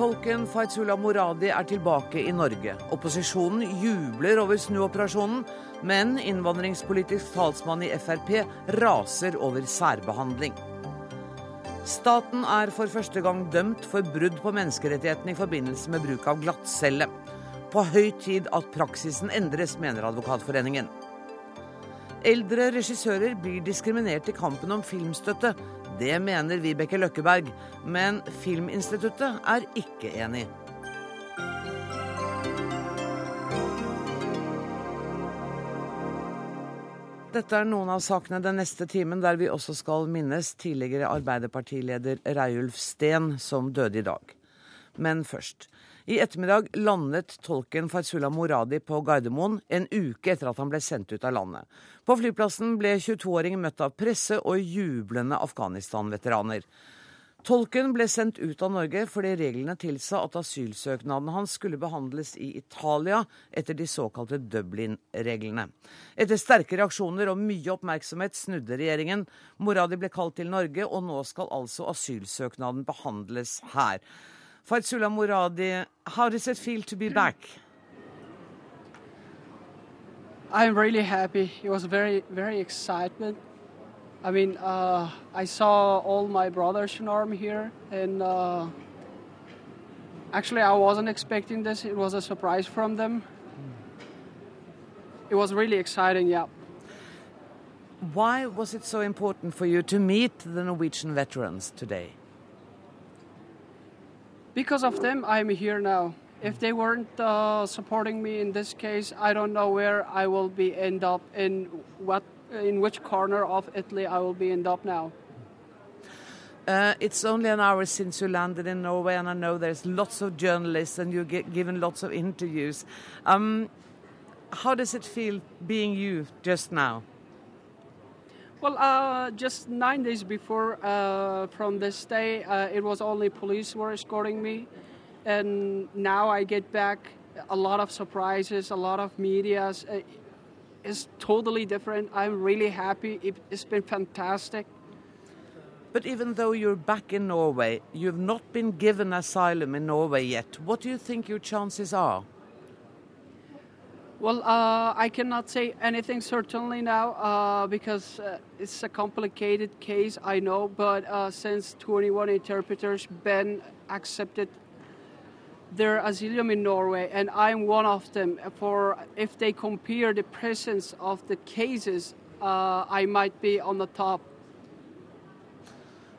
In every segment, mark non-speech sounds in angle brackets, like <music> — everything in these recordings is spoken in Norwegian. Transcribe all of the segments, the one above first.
Tolken Faizullah Moradi er tilbake i Norge. Opposisjonen jubler over snuoperasjonen, men innvandringspolitisk talsmann i Frp raser over særbehandling. Staten er for første gang dømt for brudd på menneskerettighetene i forbindelse med bruk av glattcelle. På høy tid at praksisen endres, mener Advokatforeningen. Eldre regissører blir diskriminert i kampen om filmstøtte. Det mener Vibeke Løkkeberg, men Filminstituttet er ikke enig. Dette er noen av sakene den neste timen, der vi også skal minnes tidligere Arbeiderpartileder Reiulf Steen, som døde i dag. Men først. I ettermiddag landet tolken Farsula Moradi på Gardermoen en uke etter at han ble sendt ut av landet. På flyplassen ble 22-åringen møtt av presse og jublende Afghanistan-veteraner. Tolken ble sendt ut av Norge fordi reglene tilsa at asylsøknaden hans skulle behandles i Italia etter de såkalte Dublin-reglene. Etter sterke reaksjoner og mye oppmerksomhet snudde regjeringen. Moradi ble kalt til Norge, og nå skal altså asylsøknaden behandles her. Faizullah Moradi, how does it feel to be back? I'm really happy. It was very, very excitement. I mean, uh, I saw all my brothers in army here, and uh, actually, I wasn't expecting this. It was a surprise from them. It was really exciting, yeah. Why was it so important for you to meet the Norwegian veterans today? Because of them, I'm here now. If they weren't uh, supporting me in this case, I don't know where I will be end up in what in which corner of Italy I will be end up now. Uh, it's only an hour since you landed in Norway, and I know there's lots of journalists and you've get, given lots of interviews. Um, how does it feel being you just now? Well, uh, just nine days before uh, from this day, uh, it was only police were escorting me, and now I get back. A lot of surprises, a lot of medias. Uh, it's totally different. I'm really happy. It, it's been fantastic. But even though you're back in Norway, you've not been given asylum in Norway yet. What do you think your chances are? Well, uh, I cannot say anything certainly now uh, because uh, it's a complicated case, I know. But uh, since 21 interpreters been accepted their asylum in Norway, and I'm one of them. For if they compare the presence of the cases, uh, I might be on the top.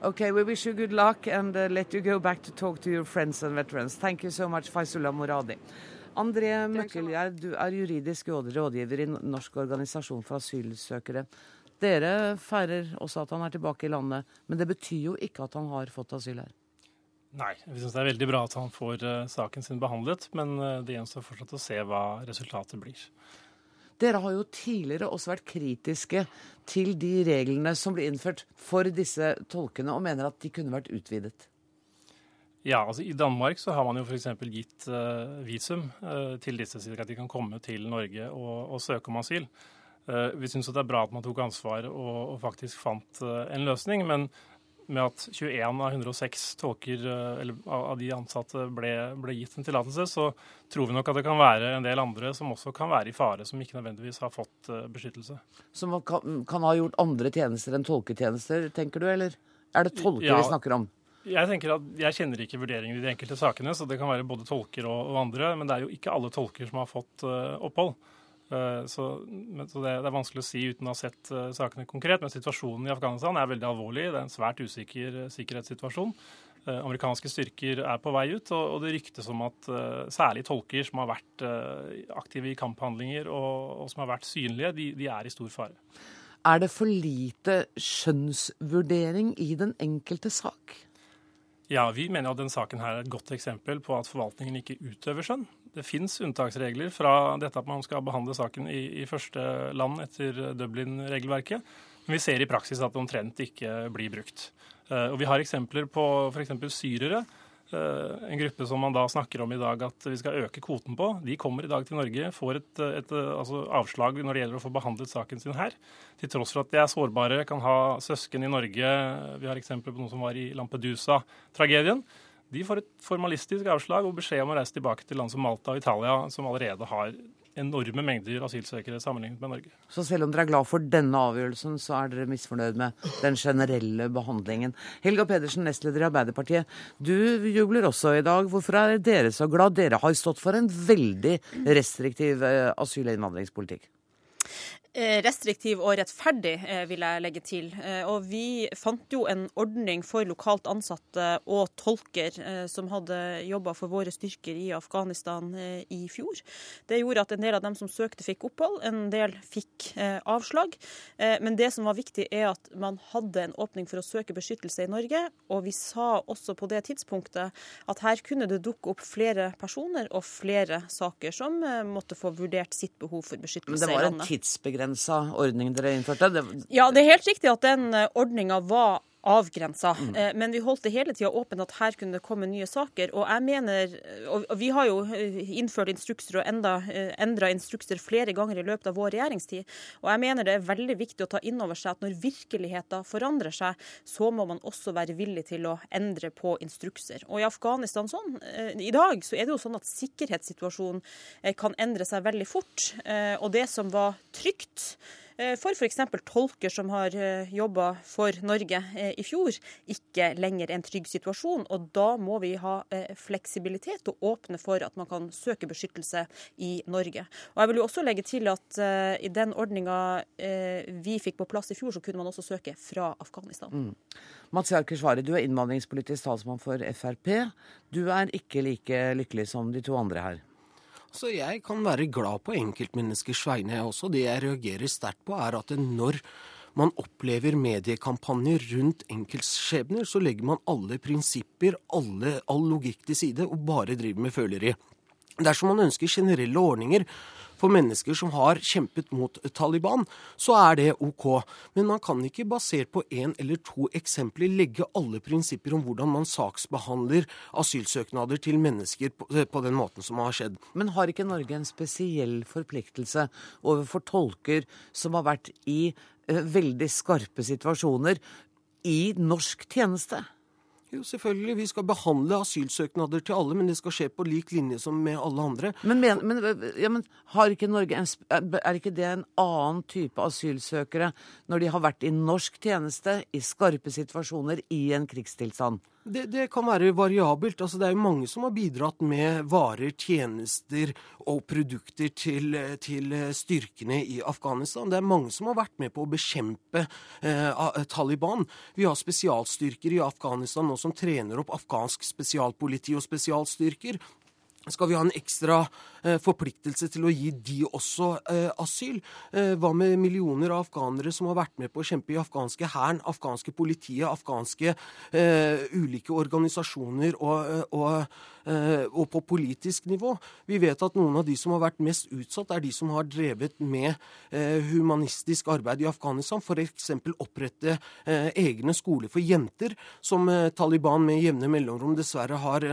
Okay, we wish you good luck and uh, let you go back to talk to your friends and veterans. Thank you so much, Faisullah Moradi. André Møkkelgjerd, du er juridisk rådgiver i Norsk organisasjon for asylsøkere. Dere feirer også at han er tilbake i landet, men det betyr jo ikke at han har fått asyl her? Nei, vi syns det er veldig bra at han får uh, saken sin behandlet, men uh, det gjenstår fortsatt å se hva resultatet blir. Dere har jo tidligere også vært kritiske til de reglene som ble innført for disse tolkene, og mener at de kunne vært utvidet. Ja, altså I Danmark så har man jo f.eks. gitt uh, visum uh, til disse, slik at de kan komme til Norge og, og søke om asyl. Uh, vi syns det er bra at man tok ansvar og, og faktisk fant en løsning. Men med at 21 av 106 tolker, eller av de ansatte ble, ble gitt en tillatelse, så tror vi nok at det kan være en del andre som også kan være i fare, som ikke nødvendigvis har fått beskyttelse. Som kan, kan ha gjort andre tjenester enn tolketjenester, tenker du, eller er det tolker ja, vi snakker om? Jeg tenker at jeg kjenner ikke vurderingen i de enkelte sakene, så det kan være både tolker og, og andre. Men det er jo ikke alle tolker som har fått uh, opphold. Uh, så, så det, det, er vanskelig å si uten å ha sett uh, sakene konkret. Men situasjonen i Afghanistan er veldig alvorlig. Det er en svært usikker sikkerhetssituasjon. amerikanske styrker er på vei ut, og, og det ryktes om at særlig tolker som har vært aktive i kamphandlinger og, og, som har vært synlige, de, de er i stor fare. Er det for lite skjønnsvurdering i den enkelte sak? Ja, Vi mener at denne saken her er et godt eksempel på at forvaltningen ikke utøver skjønn. Det fins unntaksregler fra dette at man skal behandle saken i, i første land etter Dublin-regelverket. Men vi ser i praksis at det omtrent ikke blir brukt. Eh, og Vi har eksempler på f.eks. syrere en gruppe som man da snakker om i dag at vi skal øke kvoten på, de kommer i dag til Norge, får et, et altså avslag når det gjelder å få behandlet saken sin her. Til tross for at de er sårbare, kan ha søsken i Norge. Vi har eksempler på noen som var i Lampedusa-tragedien. De får et formalistisk avslag og beskjed om å reise tilbake til land som Malta og Italia, som allerede har enorme mengder asylsøkere sammenlignet med Norge. Så selv om dere er glad for denne avgjørelsen, så er dere misfornøyd med den generelle behandlingen. Helga Pedersen, nestleder i Arbeiderpartiet. Du jubler også i dag. Hvorfor er dere så glad? Dere har stått for en veldig restriktiv eh, asyl- og innvandringspolitikk. Eh, restriktiv og rettferdig, eh, vil jeg legge til. Eh, og vi fant jo en ordning for lokalt ansatte og tolker som hadde jobba for våre styrker i Afghanistan i fjor. Det gjorde at en del av dem som søkte, fikk opphold, en del fikk avslag. Men det som var viktig, er at man hadde en åpning for å søke beskyttelse i Norge. Og vi sa også på det tidspunktet at her kunne det dukke opp flere personer og flere saker som måtte få vurdert sitt behov for beskyttelse i landet. Tidsbegrensa ordning dere innførte? Det... Ja, det er helt riktig at den eh, ordninga var avgrensa. Mm. Eh, men vi holdt det hele tida åpent at her kunne det komme nye saker. Og jeg mener, og vi har jo eh, innført instrukser og enda, eh, endra instrukser flere ganger i løpet av vår regjeringstid. Og jeg mener det er veldig viktig å ta inn over seg at når virkeligheten forandrer seg, så må man også være villig til å endre på instrukser. Og i Afghanistan sånn, i dag så er det jo sånn at sikkerhetssituasjonen kan endre seg veldig fort. Og det som var trygt for f.eks. tolker som har eh, jobba for Norge eh, i fjor, ikke lenger en trygg situasjon. Og da må vi ha fleksibilitet og åpne for at man kan søke beskyttelse i Norge. Og jeg vil jo også legge til at i den ordninga vi fikk på plass i fjor, så kunne man også søke fra Afghanistan. Mm. Mats Jarker Svare, du er innvandringspolitisk talsmann for Frp. Du er ikke like lykkelig som de to andre her. Så jeg kan være glad på enkeltmenneskers vegne, også. Det jeg reagerer sterkt på, er at når man opplever mediekampanjer rundt enkeltskjebner, så legger man alle prinsipper, alle, all logikk til side, og bare driver med føleri. Dersom man ønsker generelle ordninger for mennesker som har kjempet mot Taliban, så er det OK. Men man kan ikke basert på én eller to eksempler legge alle prinsipper om hvordan man saksbehandler asylsøknader til mennesker på, den måten som har skjedd. Men har ikke Norge en spesiell forpliktelse overfor tolker som har vært i uh, veldig skarpe situasjoner i norsk tjeneste? Jo, selvfølgelig. Vi skal behandle asylsøknader til alle, men det skal skje på lik linje som med alle andre. Men, men, men, ja, men har ikke Norge en, er ikke det en annen type asylsøkere når de har vært i norsk tjeneste, i skarpe situasjoner, i en krigstilstand? Det, det, kan være variabelt. Altså, det er jo mange som har bidratt med varer, tjenester og produkter til, til, styrkene i Afghanistan. Det er mange som har vært med på å bekjempe eh, Taliban. Vi har spesialstyrker i Afghanistan nå som trener opp afghansk spesialpoliti og spesialstyrker skal vi ha en ekstra eh, forpliktelse til å gi de også eh, asyl? Eh, hva med millioner av afghanere som har vært med på å kjempe i afghanske hæren, afghanske politiet, afghanske eh, ulike organisasjoner og, eh, og, eh, og, på politisk nivå? Vi vet at noen av de som har vært mest utsatt, er de som har drevet med humanistisk arbeid i Afghanistan. F.eks. opprette egne skoler for jenter, som Taliban med jevne mellomrom dessverre har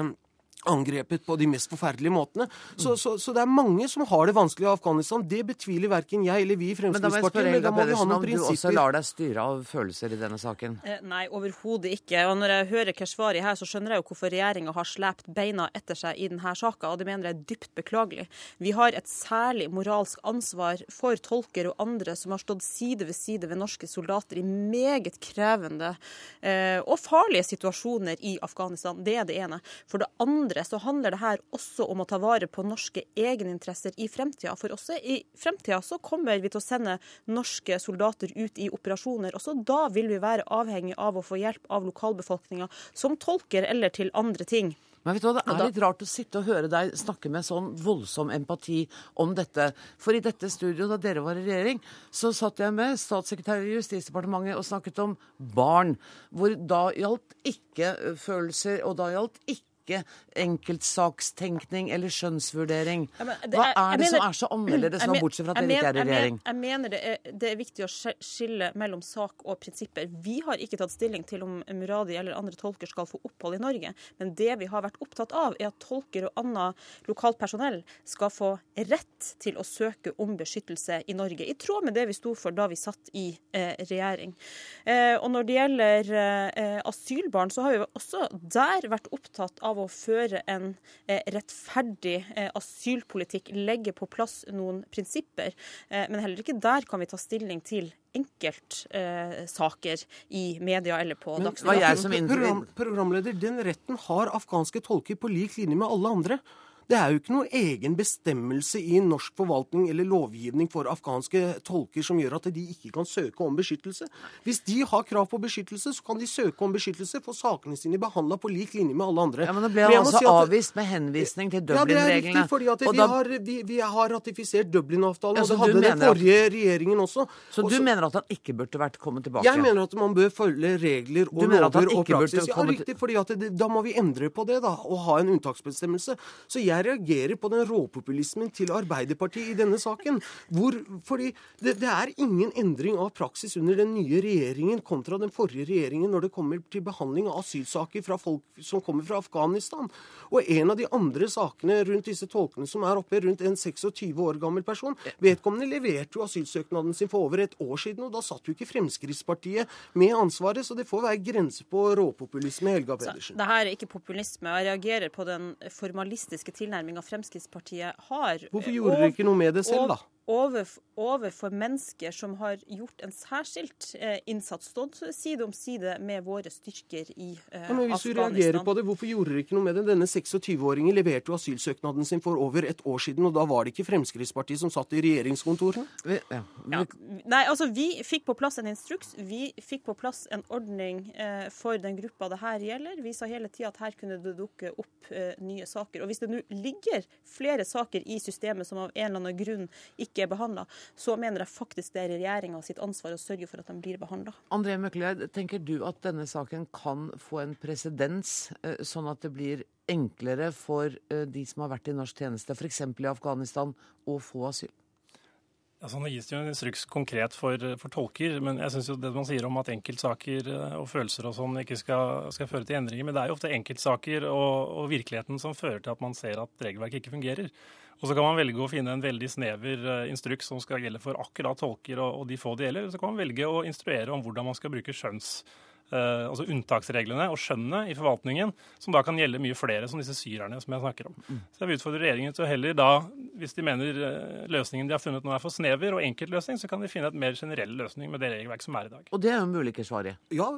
angrepet på de mest forferdelige måtene. Så, så, så, det er mange som har det vanskelig i Afghanistan. Det betviler verken jeg eller vi i Fremskrittspartiet. Men da må vi ha noen prinsipper. om du også lar deg styre av følelser i denne saken? Eh, nei, overhodet ikke. Og når jeg hører Keshvari her, så skjønner jeg jo hvorfor regjeringa har slept beina etter seg i denne saka, og det mener jeg er dypt beklagelig. Vi har et særlig moralsk ansvar for tolker og andre som har stått side ved side ved norske soldater i meget krevende eh, og farlige situasjoner i Afghanistan. Det er det ene. For det andre andre så handler det her også om å ta vare på norske egeninteresser i fremtida. For også i fremtida så kommer vi til å sende norske soldater ut i operasjoner. Også da vil vi være avhengig av å få hjelp av lokalbefolkninga som tolker eller til andre ting. Men vet du hva, Det er litt rart å sitte og høre deg snakke med sånn voldsom empati om dette. For i dette studioet, da dere var i regjering, så satt jeg med statssekretær i Justisdepartementet og snakket om barn. Hvor da gjaldt ikke følelser, og da gjaldt ikke ikke enkeltsakstenkning eller skjønnsvurdering. Hva er det mener, som er så annerledes nå, bortsett fra at dere ikke er i regjering? Jeg, mener det er, det er, viktig å skille mellom sak og prinsipper. Vi har ikke tatt stilling til om Muradi eller andre tolker skal få opphold i Norge. Men det vi har vært opptatt av, er at tolker og annet lokalt personell skal få rett til å søke om beskyttelse i Norge. I tråd med det vi sto for da vi satt i eh, regjering. Eh, og når det gjelder eh, asylbarn, så har vi også der vært opptatt av av å føre en eh, rettferdig eh, asylpolitikk, legge på plass noen prinsipper. Men heller ikke der kan vi ta stilling til enkeltsaker i media eller på Dagsnytt. Program, programleder, den retten har afghanske tolker på lik linje med alle andre. Det er jo ikke noe egen bestemmelse i norsk forvaltning eller lovgivning for afghanske tolker som gjør at de ikke kan søke om beskyttelse. Hvis de har krav på beskyttelse, så kan de søke om beskyttelse, få sakene sine behandla på lik linje med alle andre. Ja, Men det ble altså si at, avvist med henvisning til Dublin-reglene. Ja, det er riktig, fordi at vi, da, har, vi, vi, har, ratifisert Dublin-avtalen, ja, og det hadde den forrige at, regjeringen også. Så også, du mener at han ikke burde vært kommet tilbake? Jeg mener at man bør følge regler og lover og praksis. Ja, riktig, fordi at det, da må vi endre på det, da, og ha en unntaksbestemmelse. Så jeg reagerer på den råpopulismen til Arbeiderpartiet i denne saken. Hvor, fordi det, det, er ingen endring av praksis under den nye regjeringen kontra den forrige regjeringen når det kommer til behandling av asylsaker fra folk som kommer fra Afghanistan. Og en av de andre sakene rundt disse tolkene som er oppe, rundt en 26 år gammel person, vedkommende leverte jo asylsøknaden sin for over et år siden, og da satt jo ikke Fremskrittspartiet med ansvaret, så det får være grenser på råpopulisme, Helga Pedersen. Så, det her er ikke populisme. Jeg reagerer på den formalistiske tilnærminga Fremskrittspartiet har. Hvorfor gjorde dere ikke noe med det selv, da? Overfor, overfor mennesker som har gjort en særskilt eh, innsats, stått side om side med våre styrker i eh, ja, men Hvis du reagerer på det, hvorfor gjorde dere ikke noe med det? Denne 26-åringen leverte jo asylsøknaden sin for over et år siden, og da var det ikke Fremskrittspartiet som satt i regjeringskontorene? Ja. Ja. Nei, altså vi fikk på plass en instruks. Vi fikk på plass en ordning eh, for den gruppa det her gjelder. Vi sa hele tida at her kunne det dukke opp eh, nye saker. Og hvis det nå ligger flere saker i systemet som av en eller annen grunn ikke ikke er behandla, så mener jeg faktisk det er regjeringa sitt ansvar å sørge for at de blir behandla. André Møkkelgjerd, tenker du at denne saken kan få en presedens, eh, sånn at det blir enklere for eh, de som har vært i norsk tjeneste, f.eks. i Afghanistan, å få asyl? Altså, nå gis det jo en instruks konkret for, for tolker, men jeg synes jo det man sier om at enkeltsaker eh, og følelser og sånn ikke skal, skal, føre til endringer, men det er jo ofte enkeltsaker og, og, virkeligheten som fører til at man ser at regelverket ikke fungerer. Og så kan man velge å finne en veldig snever eh, instruks som skal gjelde for akkurat tolker og, de få det gjelder. Så kan man velge å instruere om hvordan man skal bruke skjønns Eh, altså unntaksreglene og skjønnet i forvaltningen, som da kan gjelde mye flere, som disse syrerne som jeg snakker om. Mm. Så jeg vil utfordre regjeringen til å heller da, hvis de mener eh, løsningen de har funnet nå er for snever og enkeltløsning, så kan de finne et mer generell løsning med det regelverk som er i dag. Og det er jo mulig ikke svaret? Ja,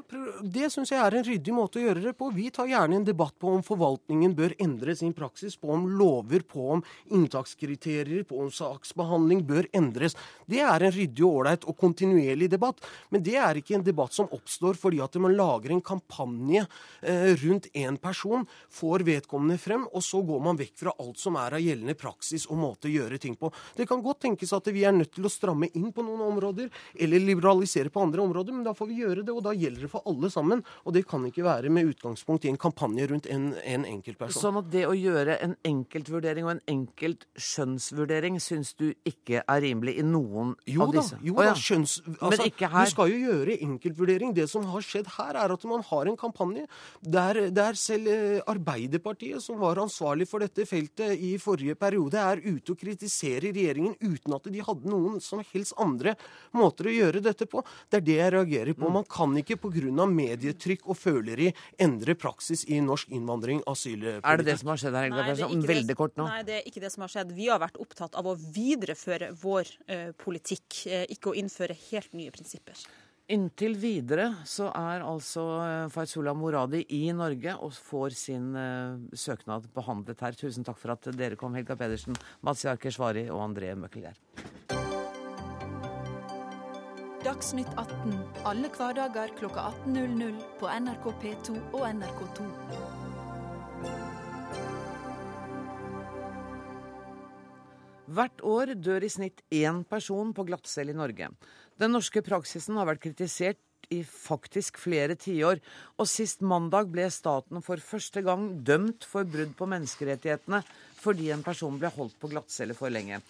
det syns jeg er en ryddig måte å gjøre det på. Vi tar gjerne en debatt på om forvaltningen bør endre sin praksis, på om lover, på om inntakskriterier, på om saksbehandling bør endres. Det er en ryddig og ålreit og kontinuerlig debatt, men det er ikke en debatt som oppstår fordi at man lager en kampanje eh, rundt én person, får vedkommende frem, og så går man vekk fra alt som er av gjeldende praksis og måte å gjøre ting på. Det kan godt tenkes at vi er nødt til å stramme inn på noen områder, eller liberalisere på andre områder, men da får vi gjøre det, og da gjelder det for alle sammen. Og det kan ikke være med utgangspunkt i en kampanje rundt en, en enkeltperson. Sånn at det å gjøre en enkeltvurdering og en enkelt skjønnsvurdering syns du ikke er rimelig i noen jo av disse? Da, jo da, skjønns... Altså, du skal jo gjøre enkeltvurdering. Det som har skjedd her, er at man har en kampanje der, der, selv eh, Arbeiderpartiet, som var ansvarlig for dette feltet i forrige periode, er ute og kritiserer regjeringen uten at de hadde noen som helst andre måter å gjøre dette på. Det er det jeg reagerer på. Man kan ikke pga. medietrykk og føleri endre praksis i norsk innvandring asylpolitikk. Er det det som har skjedd her, Helga Persson? Veldig kort nå. Nei, det er ikke det som har skjedd. Vi har vært opptatt av å videreføre vår ø, politikk, uh, ikke å innføre helt nye prinsipper. Inntil videre så er altså eh, Faizullah Moradi i Norge og får sin uh, søknad behandlet her. Tusen takk for at dere kom, Helga Pedersen, Mazyar Keshvari og André Møkkelgjerd. Dagsnytt 18 alle hverdager klokka 18.00 på NRK P2 og NRK2. Hvert år dør i snitt én person på glattcelle i Norge. Den norske praksisen har vært kritisert i faktisk flere tiår, og sist mandag ble staten for første gang dømt for brudd på menneskerettighetene fordi en person ble holdt på glattcelle for lenge.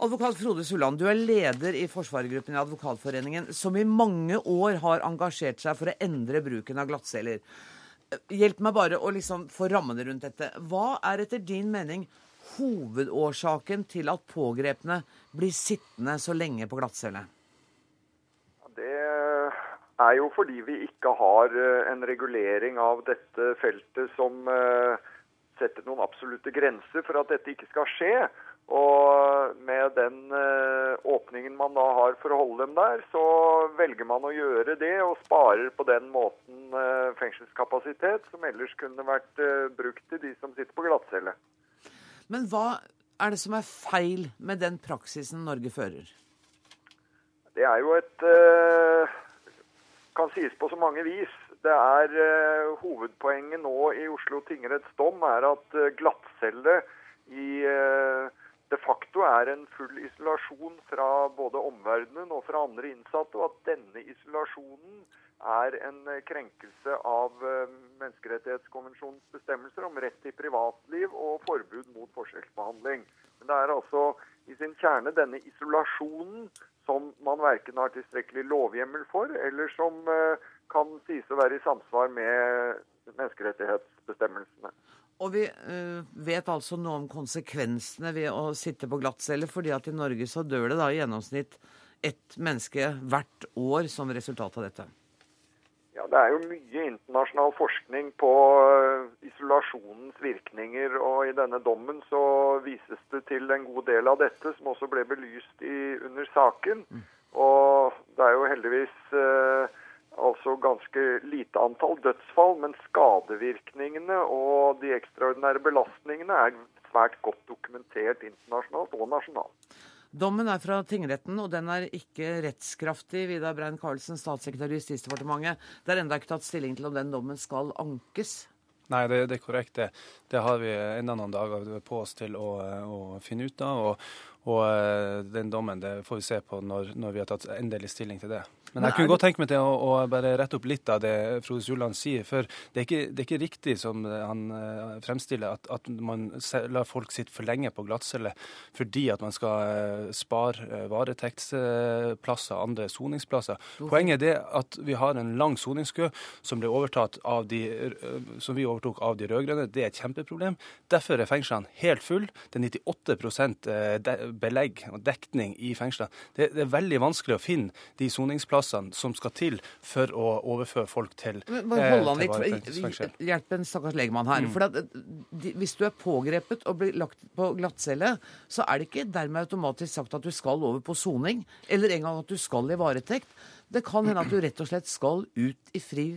Advokat Frode Sulland, du er leder i forsvarergruppen i Advokatforeningen, som i mange år har engasjert seg for å endre bruken av glattceller. Hjelp meg bare å liksom få rammene rundt dette. Hva er etter din mening hovedårsaken til at pågrepne blir sittende så lenge på glattcelle? Er jo fordi vi ikke har eh, en regulering av dette feltet som eh, setter noen absolutte grenser for at dette ikke skal skje. Og med den eh, åpningen man da har for å holde dem der, så velger man å gjøre det og sparer på den måten fengselskapasitet som ellers kunne vært brukt til de som sitter på glattcelle. Men hva er det som er feil med den praksisen Norge fører? Det er jo et eh, kan sies på så mange vis. Det er uh, Hovedpoenget nå i Oslo tingretts dom er at uh, glattcelle i uh, de facto er en full isolasjon fra både omverdenen og fra andre innsatte, og at denne isolasjonen er en krenkelse av menneskerettighetskonvensjonens bestemmelser om rett til privatliv og forbud mot forskjellsbehandling. Men det er altså i sin kjerne denne isolasjonen som man verken har tilstrekkelig lovhjemmel for, eller som eh, kan sies å være i samsvar med menneskerettighetsbestemmelsene. Og vi uh, vet altså noe om konsekvensene ved å sitte på glattcelle, fordi at i Norge så dør det da i gjennomsnitt ett menneske hvert år som resultat av dette. Det er jo mye internasjonal forskning på eh, isolasjonens virkninger. og I denne dommen så vises det til en god del av dette, som også ble belyst i, under saken. Mm. Og det er jo heldigvis eh, altså ganske lite antall dødsfall, men skadevirkningene og de ekstraordinære belastningene er svært godt dokumentert internasjonalt og nasjonalt. Dommen er fra tingretten, og den er ikke rettskraftig. Vidar Brein Karlsen, statssekretær i Justisdepartementet. Det er ennå ikke tatt stilling til om den dommen skal ankes? Nei, det, det er korrekt. Det. det har vi enda noen dager på oss til å, å finne ut av. Og, og, eh, den dommen det får vi se på når, når vi har tatt endelig stilling til det. Men jeg kunne godt tenke meg til å, å, bare rette opp litt av det Frode Sulland sier. For det er, ikke, det er ikke, riktig som han uh, fremstiller, at, at, man lar folk sitte for lenge på glattcelle fordi at man skal uh, spare varetektsplasser, andre soningsplasser. Poenget er at vi har en lang soningskø som ble overtatt av de, som vi overtok av de rød-grønne. Det er et kjempeproblem. Derfor er fengslene helt fulle. Det er 98 belegg og dekning i fengslene. Det, det er veldig vanskelig å finne de soningsplassene som skal til for å overføre folk til varetektsfengsel. Eh, hjelp en stakkars legemann her. Mm. For at, de, Hvis du er pågrepet og blir lagt på glattcelle, så er det ikke dermed automatisk sagt at du skal over på soning, eller engang at du skal i varetekt. Det kan hende at du rett og slett skal ut i fri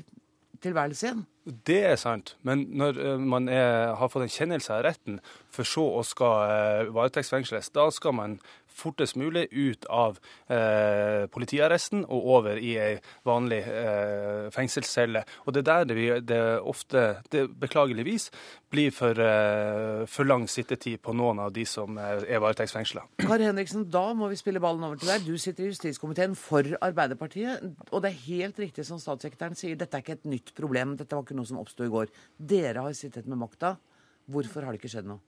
tilværelse igjen. Det er sant, men når uh, man er, har fått en kjennelse av retten, for så å skal uh, varetektsfengsles, da skal man fortest mulig ut av eh, politiarresten og over i ei vanlig eh, fengselscelle. Og Det er der det, det ofte, det beklageligvis, blir for, eh, for, lang sittetid på noen av de som er varetektsfengsla. Kari Henriksen, da må vi spille ballen over til deg. Du sitter i justiskomiteen for Arbeiderpartiet. Og det er helt riktig som statssekretæren sier, dette er ikke et nytt problem. Dette var ikke noe som oppsto i går. Dere har sittet med makta. Hvorfor har det ikke skjedd noe?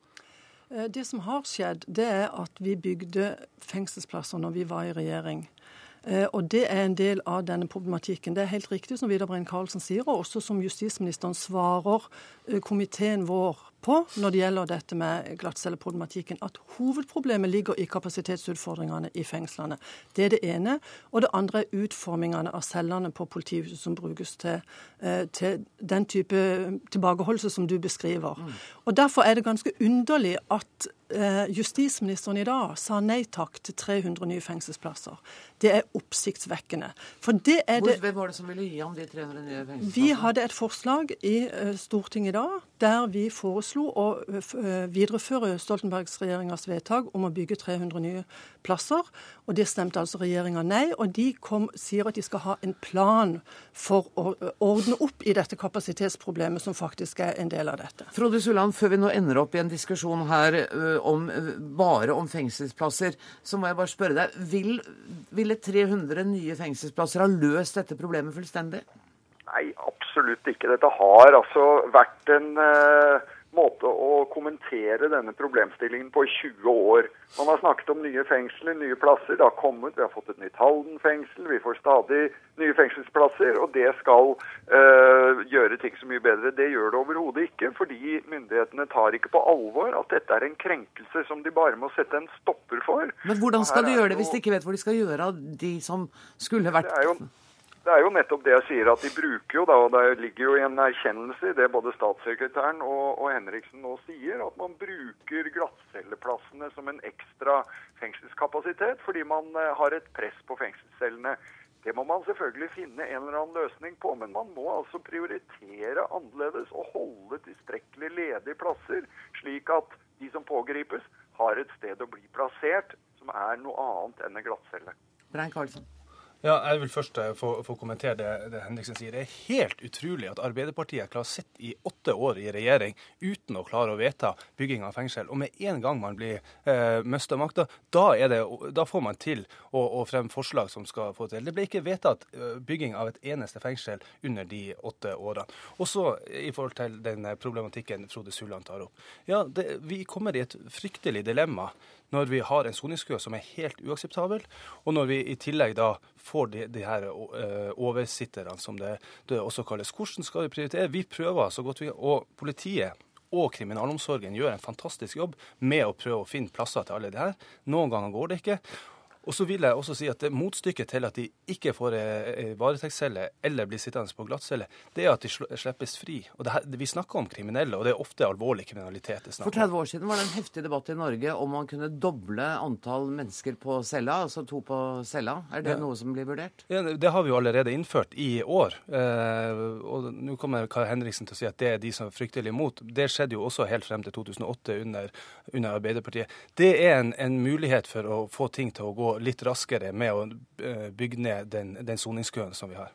Eh, det som har skjedd, det er at vi bygde fengselsplasser når vi var i regjering. Eh, og Det er en del av denne problematikken. Det er helt riktig som Vidar Brein Karlsen sier, og også som justisministeren svarer eh, komiteen vår på når det gjelder dette med glattcelleproblematikken, at hovedproblemet ligger i kapasitetsutfordringene i fengslene. Det er det ene. Og det andre er utformingene av cellene på politihuset som brukes til, til den type tilbakeholdelse som du beskriver. Mm. Og Derfor er det ganske underlig at Eh, justisministeren i dag sa nei takk til 300 nye fengselsplasser. Det er oppsiktsvekkende. For det er det Hvem var det som ville gi ham de 300 nye fengselsplassene? Vi hadde et forslag i eh, Stortinget i dag der vi foreslo å videreføre Stoltenbergs regjeringas vedtak om å bygge 300 nye plasser. Og det stemte altså regjeringa nei. Og de kom, sier at de skal ha en plan for å ordne opp i dette kapasitetsproblemet, som faktisk er en del av dette. Frode Sulland, før vi nå ender opp i en diskusjon her om, bare om fengselsplasser, så må jeg bare spørre deg. Vil, ville 300 nye fengselsplasser ha løst dette problemet fullstendig? Nei, absolutt ikke. Dette har altså vært en uh måte å kommentere denne problemstillingen på i 20 år. Man har snakket om nye fengsler, nye plasser. Det har kommet, vi har fått et nytt Halden fengsel. Vi får stadig nye fengselsplasser, og det skal øh, gjøre ting så mye bedre. Det gjør det overhodet ikke, fordi myndighetene tar ikke på alvor at dette er en krenkelse som de bare må sette en stopper for. Men hvordan skal de gjøre det hvis de ikke vet hvor de skal gjøre av de som skulle vært det er jo Det er jo nettopp det jeg sier, at de bruker jo da, og det ligger jo en erkjennelse i det både statssekretæren og, og Henriksen nå sier, at man bruker glattcelleplassene som en ekstra fengselskapasitet fordi man eh, har et press på fengselscellene. Det må man selvfølgelig finne en eller annen løsning på, men man må altså prioritere annerledes og holde tilstrekkelig ledige plasser, slik at de som pågripes, har et sted å bli plassert som er noe annet enn en glattcelle. Karlsson. Ja, jeg vil først eh, få, få kommentere det, det, Henriksen sier. Det er helt utrolig at Arbeiderpartiet klarer å sitte i åtte år i regjering uten å klare å vedta bygging av fengsel. Og med en gang man blir eh, mista makta, da, da, får man til å, å fremme forslag som skal få til. Det ble ikke vedtatt eh, bygging av et eneste fengsel under de åtte årene. Også i forhold til den problematikken Frode Sulland tar opp. Ja, det, vi kommer i et fryktelig dilemma når vi har en soningskø som er helt uakseptabel, og når vi i tillegg da får de, de her uh, oversitterne, som det, det, også kalles. Hvordan skal vi prioritere? Vi prøver så godt vi. Og politiet og kriminalomsorgen gjør en fantastisk jobb med å prøve å finne plasser til alle de her. Noen ganger går det ikke. Og så vil jeg også si at det Motstykket til at de ikke får varetektscelle eller blir sittende på glattcelle, det er at de slippes fri. Og her, Vi snakker om kriminelle, og det er ofte alvorlig kriminalitet. det For 30 år siden var det en heftig debatt i Norge om man kunne doble antall mennesker på cella, altså to på cella. Er det ja. noe som blir vurdert? Ja, Det har vi jo allerede innført i år. Eh, og nå kommer Kari Henriksen til å si at det er de som er fryktelig imot. Det skjedde jo også helt frem til 2008 under, under Arbeiderpartiet. Det er en, en mulighet for å få ting til å gå litt raskere med å eh, bygge ned den, den soningskøen som vi har.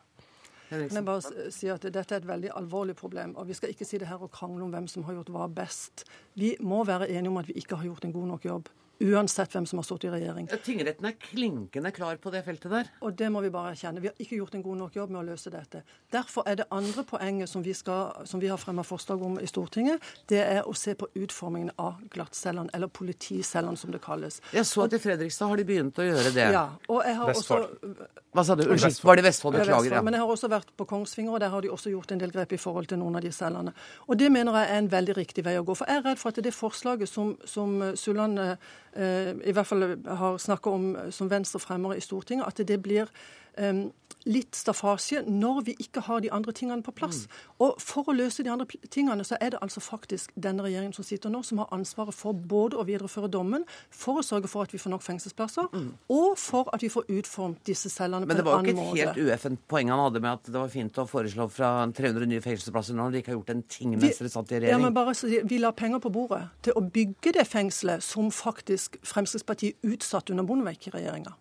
Kan bare si at Dette er et veldig alvorlig problem. og Vi skal ikke si det her og krangle om hvem som har gjort hva best. Vi må være enige om at vi ikke har gjort en god nok jobb. Uansett hvem som har stått i regjering. Tingretten er klinkende klar på det feltet der. Og det må vi bare erkjenne. Vi har ikke gjort en god nok jobb med å løse dette. Derfor er det andre poenget som vi, skal, som vi har fremma forslag om i Stortinget, det er å se på utformingen av glattcellene, eller politicellene som det kalles. Jeg så at i Fredrikstad har de begynt å gjøre det. Ja, og jeg har Vestfold. også... Hva sa du? Unnskyld, var det Vestfold? Beklager. Ja. Men jeg har også vært på Kongsvinger, og der har de også gjort en del grep i forhold til noen av de cellene. Og det mener jeg er en veldig riktig vei å gå. For jeg er redd for at det forslaget som, som Sulland eh, i hvert fall har snakka om som Venstre fremmer i Stortinget, at det blir um, litt staffasje når vi ikke har de andre tingene på plass. Mm. Og for å løse de andre tingene, så er det altså faktisk denne regjeringen som sitter nå, som har ansvaret for både å videreføre dommen, for å sørge for at vi får nok fengselsplasser, mm. og for at vi får utformet disse cellene på en annen måte. Men det var jo ikke et helt ueffent poeng han hadde med at det var fint å foreslå fra 300 nye fengselsplasser når de ikke har gjort en ting mens dere satt i regjering? Ja, men bare Vi la penger på bordet til å bygge det fengselet som faktisk Fremskrittspartiet utsatte under Bondevik-regjeringa.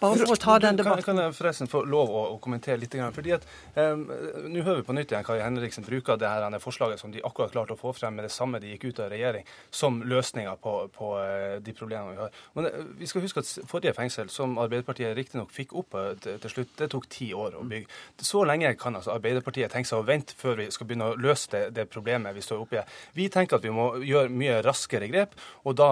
Bare for å ta den debatten. Kan, kan jeg forresten få lov å, å kommentere litt? fordi at um, Nå hører vi på nytt igjen Kari Henriksen bruker det her forslaget som de akkurat klarte å få frem med det samme de gikk ut av regjering, som løsninga på, på uh, de problemene vi har. Men uh, vi skal huske at forrige fengsel, som Arbeiderpartiet riktignok fikk opp uh, til, til, slutt, det tok ti år å bygge. Så lenge kan altså Arbeiderpartiet tenke seg å vente før vi skal begynne å løse det, det problemet vi står oppe i. Vi tenker at vi må gjøre mye raskere grep, og da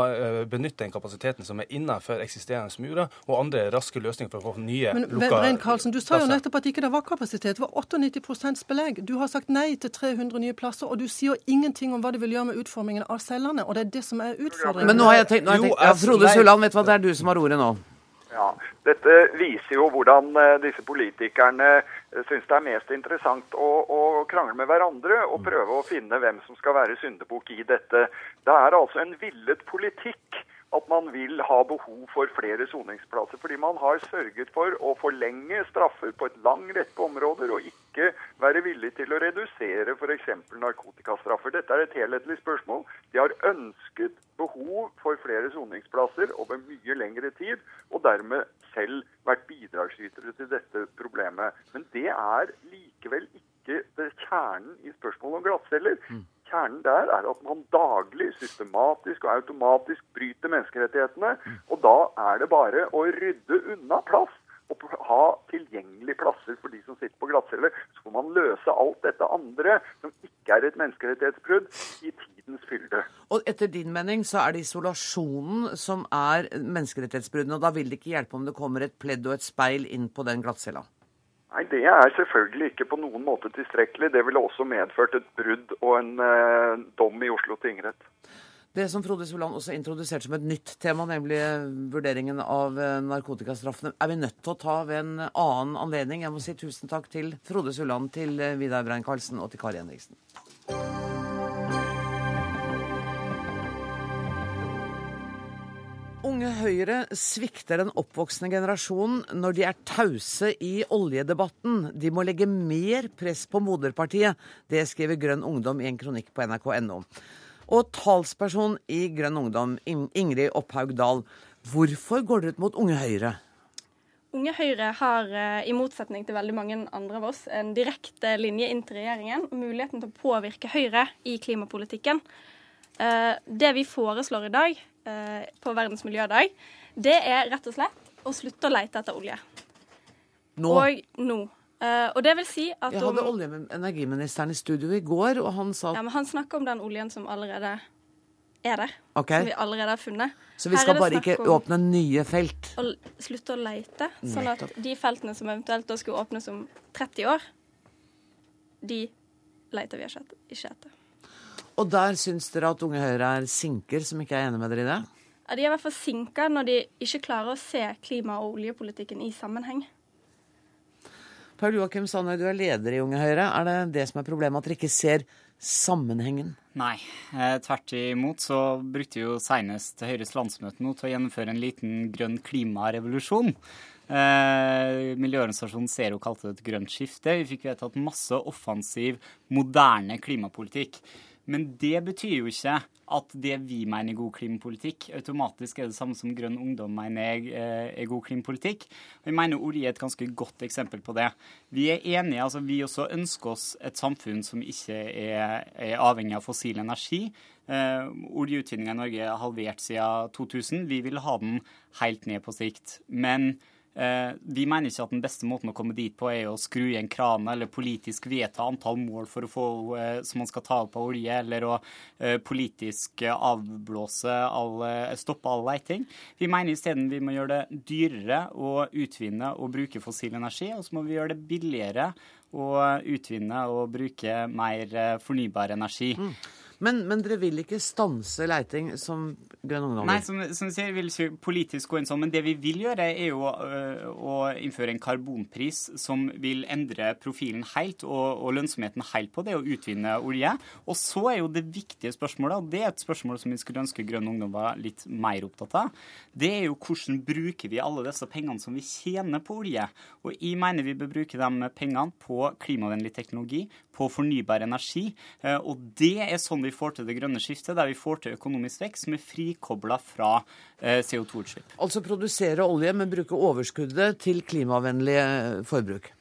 benytte den kapasiteten som er innenfor eksisterende murer, og andre raske raske løsninger for å få nye Men, lukka Brein Karlsen, Du sa jo nettopp at ikke det var kapasitet. Det var 98% belegg. Du har sagt nei til 300 nye plasser, og du sier ingenting om hva det vil gjøre med utformingen av cellene. Og det er det som er utfordringen. Men nå har jeg tenkt, nå har jeg tenkt ja, Frode Sulland, vet du hva, det er du som har ordet nå. Ja, Dette viser jo hvordan uh, disse politikerne uh, syns det er mest interessant å, å, krangle med hverandre og prøve å finne hvem som skal være syndebukk i dette. Det er altså en villet politikk at man vil ha behov for flere soningsplasser. Fordi man har sørget for å forlenge straffer på et lang rekke områder, og ikke være villig til å redusere f.eks. narkotikastraffer. Dette er et helhetlig spørsmål. De har ønsket behov for flere soningsplasser over mye lengre tid, og dermed selv vært bidragsytere til dette problemet. Men det er likevel ikke kjernen i spørsmålet om glattceller. Mm. Kjernen der er at man daglig, systematisk og automatisk bryter menneskerettighetene. Og da er det bare å rydde unna plass og ha tilgjengelige plasser for de som sitter på glattcelle. Så får man løse alt dette andre som ikke er et menneskerettighetsbrudd, i tidens fylde. Og etter din mening så er det isolasjonen som er menneskerettighetsbruddene, og da vil det ikke hjelpe om det kommer et pledd og et speil inn på den glattcella? Nei, Det er selvfølgelig ikke på noen måte tilstrekkelig. Det ville også medført et brudd og en eh, dom i Oslo tingrett. Det som Frode Solan også introduserte som et nytt tema, nemlig vurderingen av eh, narkotikastraffene, er vi nødt til å ta ved en annen anledning. Jeg må si tusen takk til Frode Solan, til eh, Vidar Brein-Karlsen og til Kari Henriksen. Unge Høyre svikter den oppvoksende generasjonen når de er tause i oljedebatten. De må legge mer press på moderpartiet. Det skriver Grønn Ungdom i en kronikk på nrk.no. Og talsperson i Grønn Ungdom, Ingrid Opphaug Dahl. Hvorfor går dere ut mot Unge Høyre? Unge Høyre har, eh, i motsetning til veldig mange andre av oss, en direkte linje inn til regjeringen og muligheten til å påvirke Høyre i klimapolitikken. Eh, det vi foreslår i dag på Verdens miljødag, det er rett og slett å slutte å lete etter olje. Nå? Og nå. Og det vil si at Jeg hadde olje- og energiministeren i studio i går, og han sa Ja, men han snakker om den oljen som allerede er der. Okay. Som vi allerede har funnet. Så vi Her skal bare ikke åpne nye felt? å slutte å leite. Sånn at de feltene som eventuelt da skulle åpnes om 30 år, de leter vi ikke etter. Og der syns dere at Unge Høyre er sinker som ikke er enig med dere i det? Ja, de er i hvert fall sinka når de ikke klarer å se klima- og oljepolitikken i sammenheng. Paul Joakim Sandøy, du er leder i Unge Høyre. Er det det som er problemet, at dere ikke ser sammenhengen? Nei, eh, tvert imot så brukte jo senest Høyres landsmøte nå til å gjennomføre en liten grønn klimarevolusjon. Eh, miljøorganisasjonen Zero kalte det et grønt skifte. Vi fikk vedtatt masse offensiv, moderne klimapolitikk. Men det betyr jo ikke at det vi mener er god klimapolitikk, automatisk er det samme som Grønn Ungdom mener er, eh, god klimapolitikk. Og jeg mener olje er et ganske godt eksempel på det. Vi er enige, altså vi også ønsker oss et samfunn som ikke er, er avhengig av fossil energi. Uh, Oljeutvinninga i Norge er halvert siden 2000. Vi vil ha den helt ned på sikt. Men Eh, vi mener ikke at den beste måten å komme dit på er å skru igjen kranen eller politisk vedta antall mål for å få, eh, som man skal ta opp av olje, eller å eh, politisk avblåse all, stoppe all leiting. Vi mener isteden vi må gjøre det dyrere å utvinne og bruke fossil energi, og så må vi gjøre det billigere å utvinne og bruke mer fornybar energi. Mm. Men, men, dere vil ikke stanse leiting som Grønn Ungdom? Nei, som, som sier, vil ikke politisk gå inn sånn, men det vi vil gjøre, er jo å, å innføre en karbonpris som vil endre profilen helt og, og, lønnsomheten helt på det å utvinne olje. Og så er jo det viktige spørsmålet, og det er et spørsmål som vi skulle ønske Grønn Ungdom var litt mer opptatt av, det er jo hvordan bruker vi alle disse pengene som vi tjener på olje. Og jeg mener vi bør bruke de pengene på klimavennlig teknologi, på fornybar energi, og det er sånn vi vi får til det grønne skiftet, der vi får til økonomisk vekst som er frikobla fra eh, CO2-utslipp. Altså produsere olje, men bruke overskuddet til klimavennlig eh, forbruk?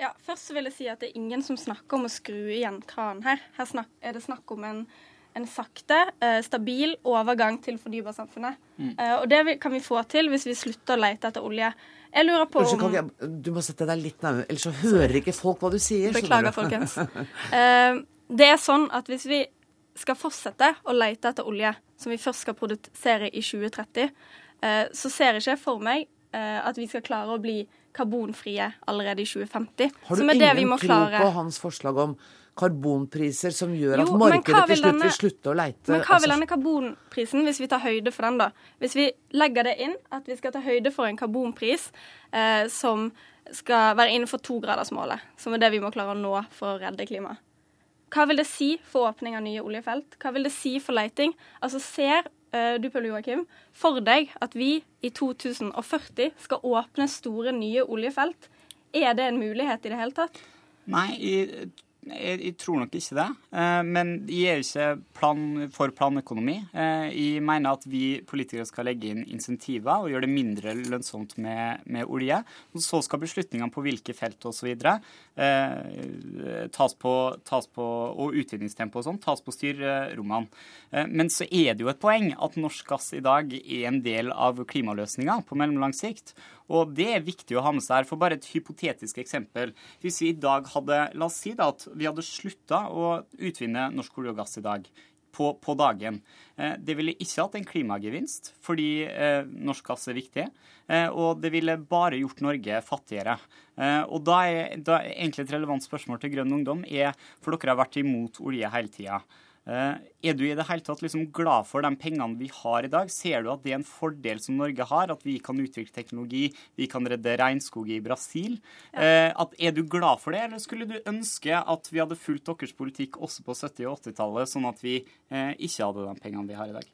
Ja, først vil jeg si at det er ingen som snakker om å skru igjen kranen her. Her er det snakk om en, en sakte, eh, stabil overgang til fornybarsamfunnet. Mm. Eh, og det kan vi få til hvis vi slutter å lete etter olje. Jeg lurer på Unnskyld, om jeg, Du må sette deg litt nærmere, ellers så hører ikke folk hva du sier. Beklager, folkens. <laughs> Eh, det er sånn at hvis vi skal fortsette å lete etter olje, som vi først skal produsere i 2030, eh, så ser jeg ikke for meg at vi skal klare å bli karbonfrie allerede i 2050. Har du ingen tro på hans forslag om karbonpriser som gjør at jo, markedet til slutt denne, vil slutte å leite? Men hva vil altså- denne karbonprisen, hvis vi tar høyde for den, da? Hvis vi legger det inn at vi skal ta høyde for en karbonpris eh, som skal være innenfor togradersmålet, som er det vi må klare å nå for å redde klimaet. Hva vil det si for åpning av nye oljefelt? Hva vil det si for leiting? Altså Ser uh, du Paul Joakim, for deg at vi i 2040 skal åpne store, nye oljefelt? Er det en mulighet i det hele tatt? Nei, jeg, jeg, jeg tror nok ikke det. Uh, men jeg er ikke plan, for planøkonomi. Uh, jeg mener at vi politikere skal legge inn insentiver og gjøre det mindre lønnsomt med, med olje. Og så skal beslutningene på hvilke felt osv. Eh, tas på, tas på, og utvinningstempo og sånn tas på styrerommene. Eh, men så er det jo et poeng at norsk gass i dag er en del av klimaløsninga på mellomlang sikt. Og det er viktig å ha med seg her. For bare et hypotetisk eksempel. Hvis vi i dag hadde La oss si da at vi hadde slutta å utvinne norsk olje og gass i dag på, på dagen. Eh, det ville ikke hatt en klimagevinst, fordi eh, norsk gass er viktig. Eh, og det ville bare gjort Norge fattigere. Eh, og da er, da er, egentlig et relevant spørsmål til Grønn Ungdom er, for dere har vært imot olje hele tida. Eh, er du i det hele tatt liksom glad for de pengene vi har i dag? Ser du at det er en fordel som Norge har, at vi kan utvikle teknologi, vi kan redde regnskog i Brasil? Ja. At, er du glad for det, eller skulle du ønske at vi hadde fulgt deres politikk også på 70- og 80-tallet, sånn at vi eh, ikke hadde de pengene vi har i dag?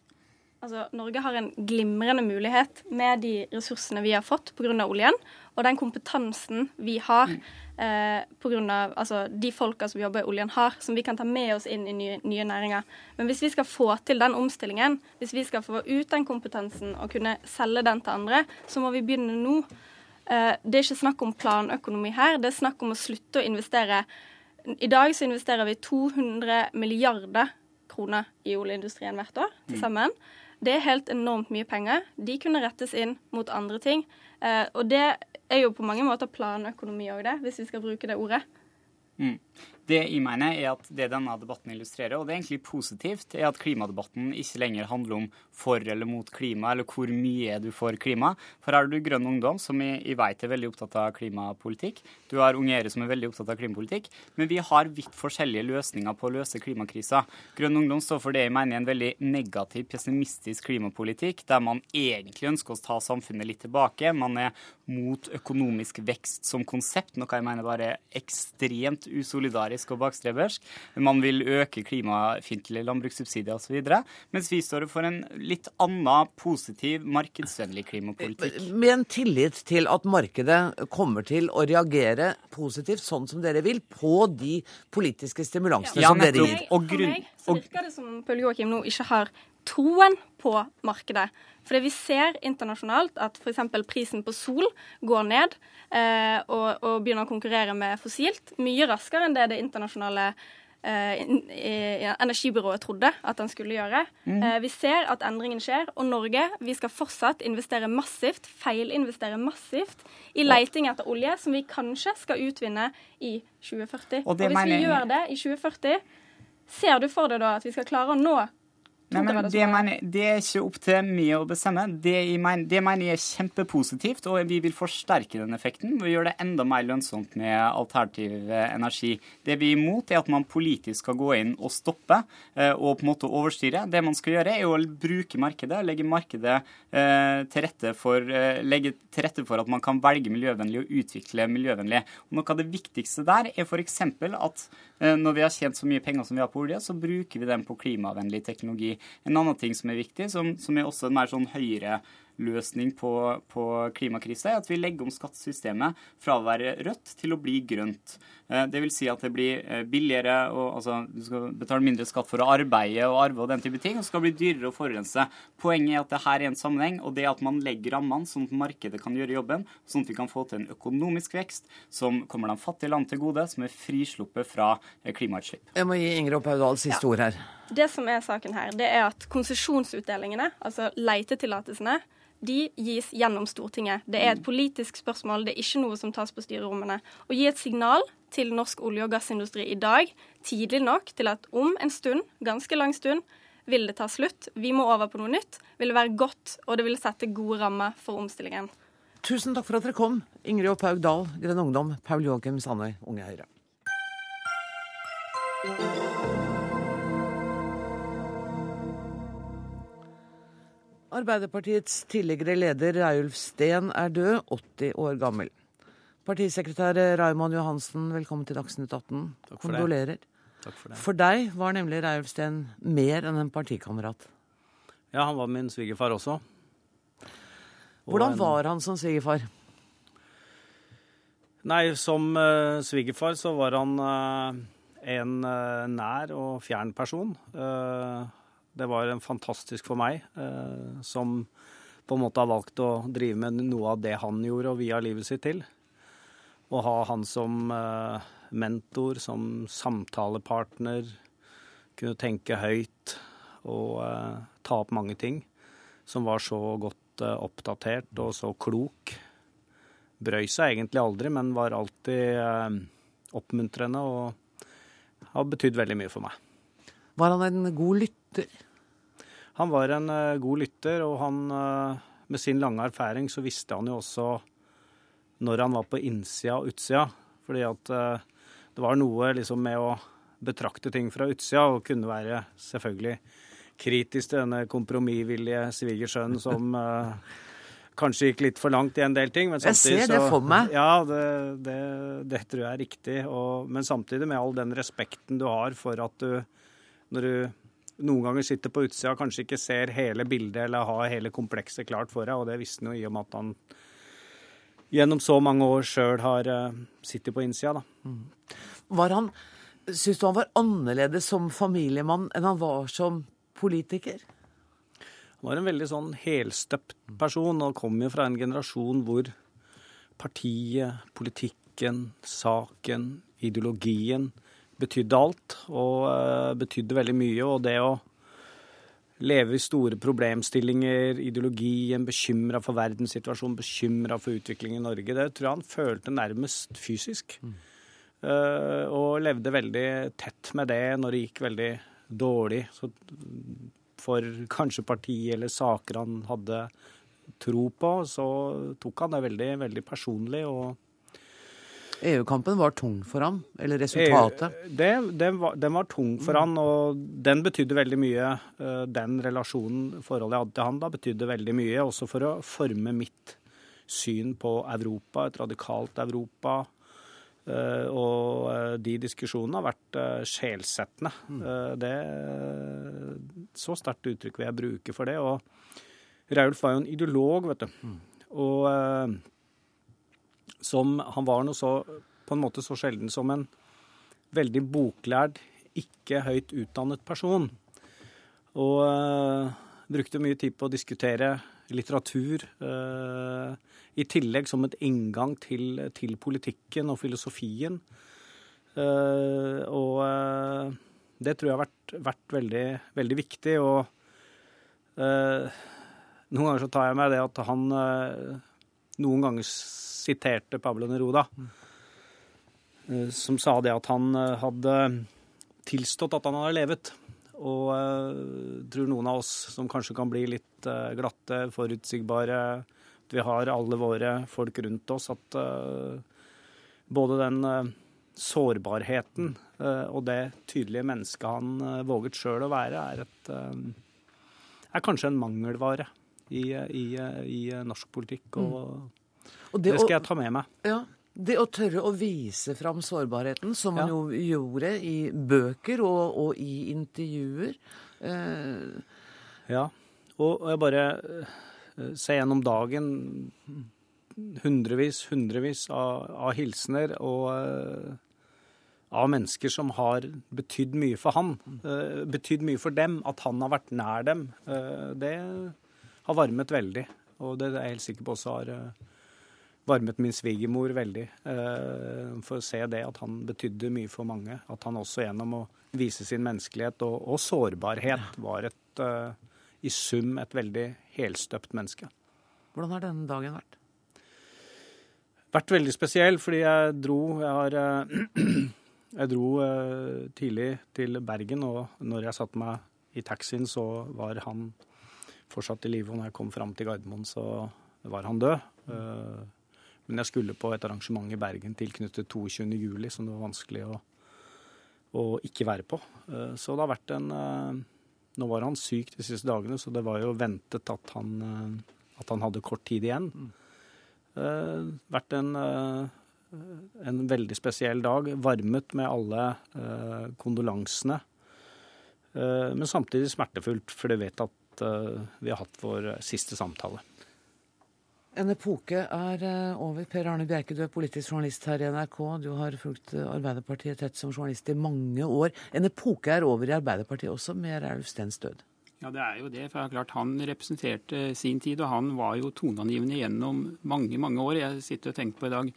Altså, Norge har en glimrende mulighet med de ressursene vi har fått pga. oljen, og den kompetansen vi har eh, pga. Altså, de folka som jobber i oljen, har, som vi kan ta med oss inn i nye, nye, næringer. Men hvis vi skal få til den omstillingen, hvis vi skal få ut den kompetansen og kunne selge den til andre, så må vi begynne nå. Eh, det er ikke snakk om planøkonomi her, det er snakk om å slutte å investere. I dag så investerer vi 200 milliarder kroner i oljeindustrien hvert år til mm. sammen. Mm. Det er helt enormt mye penger. De kunne rettes inn mot andre ting. Eh, og det er jo på mange måter planøkonomi òg, det, hvis vi skal bruke det ordet. Mm. Det jeg mener er at det denne debatten illustrerer, og det er egentlig positivt, er at klimadebatten ikke lenger handler om for eller mot klima, eller hvor mye er du for klima. For her har du Grønn Ungdom, som jeg, vet er veldig opptatt av klimapolitikk. Du har Ungere, som er veldig opptatt av klimapolitikk. Men vi har vidt forskjellige løsninger på å løse klimakrisa. Grønn Ungdom står for det jeg mener er en veldig negativ, pessimistisk klimapolitikk, der man egentlig ønsker å ta samfunnet litt tilbake. Man er mot økonomisk vekst som konsept, noe jeg mener bare er ekstremt usolidarisk solidarisk og bakstrebersk. Man vil øke klimafiendtlige landbrukssubsidier osv. Mens vi står for en litt annen positiv, markedsvennlig klimapolitikk. Med en tillit til at markedet kommer til å reagere positivt, sånn som dere vil, på de politiske stimulansene ja, som dere gir. For meg så virker det som Pøl Joakim nå ikke har troen på markedet. Fordi vi ser internasjonalt at f.eks. prisen på sol går ned eh, og, og, begynner å konkurrere med fossilt mye raskere enn det det internasjonale eh, energibyrået trodde at den skulle gjøre. Mm. Eh, vi ser at endringen skjer, og Norge vi skal fortsatt investere massivt, feilinvestere massivt, i leiting etter olje, som vi kanskje skal utvinne i 2040. Og, og hvis vi gjør det i 2040, ser du for deg da at vi skal klare å nå Nei, men det, mener, det, er ikke opp til meg å bestemme. Det, mener, det mener jeg er kjempepositivt, og vi vil forsterke den effekten og gjøre det enda mer lønnsomt med alternativ energi. Det vi er imot, er at man politisk skal gå inn og stoppe eh, og på en måte overstyre. Det man skal gjøre, er å bruke markedet, legge markedet eh, til rette for, eh, legge til rette for at man kan velge miljøvennlig og utvikle miljøvennlig. Og noe av det viktigste der er f.eks. at når vi har tjent så mye penger som vi har på olje, så bruker vi dem på klimavennlig teknologi. En annen ting som er viktig, som, som er også en mer sånn høyere løsning på, på klimakrisa, er at vi legger om skattesystemet fra å være rødt til å bli grønt. Eh, det vil si at det blir eh, billigere, og, altså du skal betale mindre skatt for å arbeide og arve og den type ting, og skal bli dyrere å forurense. Poenget er at det her er en sammenheng, og det er at man legger rammene sånn at markedet kan gjøre jobben, sånn at vi kan få til en økonomisk vekst som kommer de fattige land til gode, som er frisluppet fra eh, klimautslipp. Jeg må gi Ingrid Opphaugdal siste ja. ord her. Det som er saken her, det er at konsesjonsutdelingene, altså leitetillatelsene, de gis gjennom Stortinget. Det er et politisk spørsmål, det er ikke noe som tas på styrerommene. Å gi et signal til norsk olje- og gassindustri i dag, tidlig nok til at om en stund, ganske lang stund, vil det ta slutt. Vi må over på noe nytt. Vil det være godt, og det vil sette gode rammer for omstillingen. Tusen takk for at dere kom, Ingrid Opphaug Dahl, Grønn Ungdom, Paul Joakim Sandøy, Unge Høyre. Arbeiderpartiets tidligere leder Reiulf Steen er død, 80 år gammel. Partisekretær Raymond Johansen, velkommen til Dagsnytt 18. Takk for Kondolerer. Takk for, det. for deg var nemlig Reiulf Steen mer enn en partikamerat. Ja, han var min svigerfar også. Hvordan var han som svigerfar? Nei, som uh, svigerfar så var han uh, en uh, nær og fjern person. Uh, det var en fantastisk for meg, eh, som på en måte har valgt å drive med noe av det han gjorde og via livet sitt til. Å ha han som eh, mentor, som samtalepartner, kunne tenke høyt og eh, ta opp mange ting. Som var så godt oppdatert og så klok. Brøy seg egentlig aldri, men var alltid oppmuntrende og har betydd veldig mye for meg. Var han en god lytter? Han var en uh, god lytter, og han, uh, med sin lange erfaring så visste han jo også når han var på innsida og utsida. Fordi at uh, det var noe liksom med å betrakte ting fra utsida, og kunne være selvfølgelig kritisk til denne kompromissvillige svigersønnen <laughs> som kanskje gikk litt for langt i en del ting. Men samtidig jeg ser det for meg. Ja, det, det, det, tror jeg er riktig. Og, men samtidig med all den respekten du har for at du, når du noen ganger sitter på utsida og kanskje ikke ser hele bildet eller har hele komplekset klart for deg, og det visste han jo i og med at han gjennom så mange år sjøl har uh, sittet på innsida. Da. Mm. Var han, Syns du han var annerledes som familiemann enn han var som politiker? Han var en veldig sånn helstøpt person og kom jo fra en generasjon hvor partiet, politikken, saken, ideologien betydde alt. Og uh, betydde veldig mye. Og det å leve i store problemstillinger, ideologien, bekymra for verdenssituasjonen, bekymra for utviklingen i Norge, det tror jeg han følte nærmest fysisk. Mm. Uh, og levde veldig tett med det når det gikk veldig dårlig. Så for kanskje partiet eller saker han hadde tro på, så tok han det veldig, veldig personlig. og EU-kampen var tung for ham, eller resultatet? EU, det, den, var, den, var, tung for mm. han, og den betydde veldig mye. Eh, den relasjonen, forholdet jeg hadde til han da, betydde veldig mye. Også for å forme mitt syn på Europa, et radikalt Europa. Eh, og eh, de diskusjonene har vært sjelsettende. Mm. Det Så sterkt uttrykk vil jeg bruke for det. Og Raulf var jo en ideolog, vet du. Mm. Og som Han var noe så, på en måte så sjelden som en veldig boklærd, ikke høyt utdannet person. Og uh, brukte mye tid på å diskutere litteratur. Uh, I tillegg som et inngang til, til politikken og filosofien. Uh, og det tror jeg har vært, vært veldig, veldig, viktig. Og noen ganger så tar jeg meg det at han noen ganger siterte Pablo Neruda, mm. som sa det at han eh, hadde tilstått at han hadde levet. Og jeg tror noen av oss som kanskje kan bli litt glatte, forutsigbare At vi har alle våre folk rundt oss. At både den sårbarheten og det tydelige mennesket han våget sjøl å være, er, et, er kanskje en mangelvare i, i, i norsk politikk. og mm. Det, det, skal jeg ta med meg. Ja, det å tørre å vise fram sårbarheten, som man ja. jo gjorde i bøker og, og i intervjuer. Eh. Ja, og jeg bare eh, ser gjennom dagen hundrevis, hundrevis av, av hilsener og uh, av mennesker som har betydd mye for han. Uh, betydd mye for dem. At han har vært nær dem. Det har varmet veldig. Og det er jeg helt sikker på også har varmet min svigermor veldig. Eh, for å se det at han betydde mye for mange. At han også gjennom å vise sin menneskelighet og, og sårbarhet var et, uh, i sum et veldig helstøpt menneske. Hvordan har denne dagen vært? Vært veldig spesiell, fordi jeg dro Jeg, har, <clears throat> jeg dro tidlig til Bergen, og når jeg satte meg i taxien, så var han fortsatt i live. Og når jeg kom fram til Gardermoen, så var han død. Mm. Men jeg skulle på et arrangement i Bergen tilknyttet 22.07, som det var vanskelig å, å, ikke være på. Eh, så det har vært en eh, Nå var han syk de siste dagene, så det var jo ventet at han, eh, at han hadde kort tid igjen. Mm. Vært en, en veldig spesiell dag. Varmet med alle kondolansene. Men samtidig smertefullt, for du vet at vi har hatt vår siste samtale. En epoke er eh, over. Per Arne Bjerke, du er politisk journalist her i NRK. Du har fulgt eh, Arbeiderpartiet tett som journalist i mange år. En epoke er over i Arbeiderpartiet også, med Raulf Steens død. Ja, det er jo det. For klart Han representerte sin tid, og han var jo toneangivende gjennom mange, mange år. Jeg sitter og tenker på i dag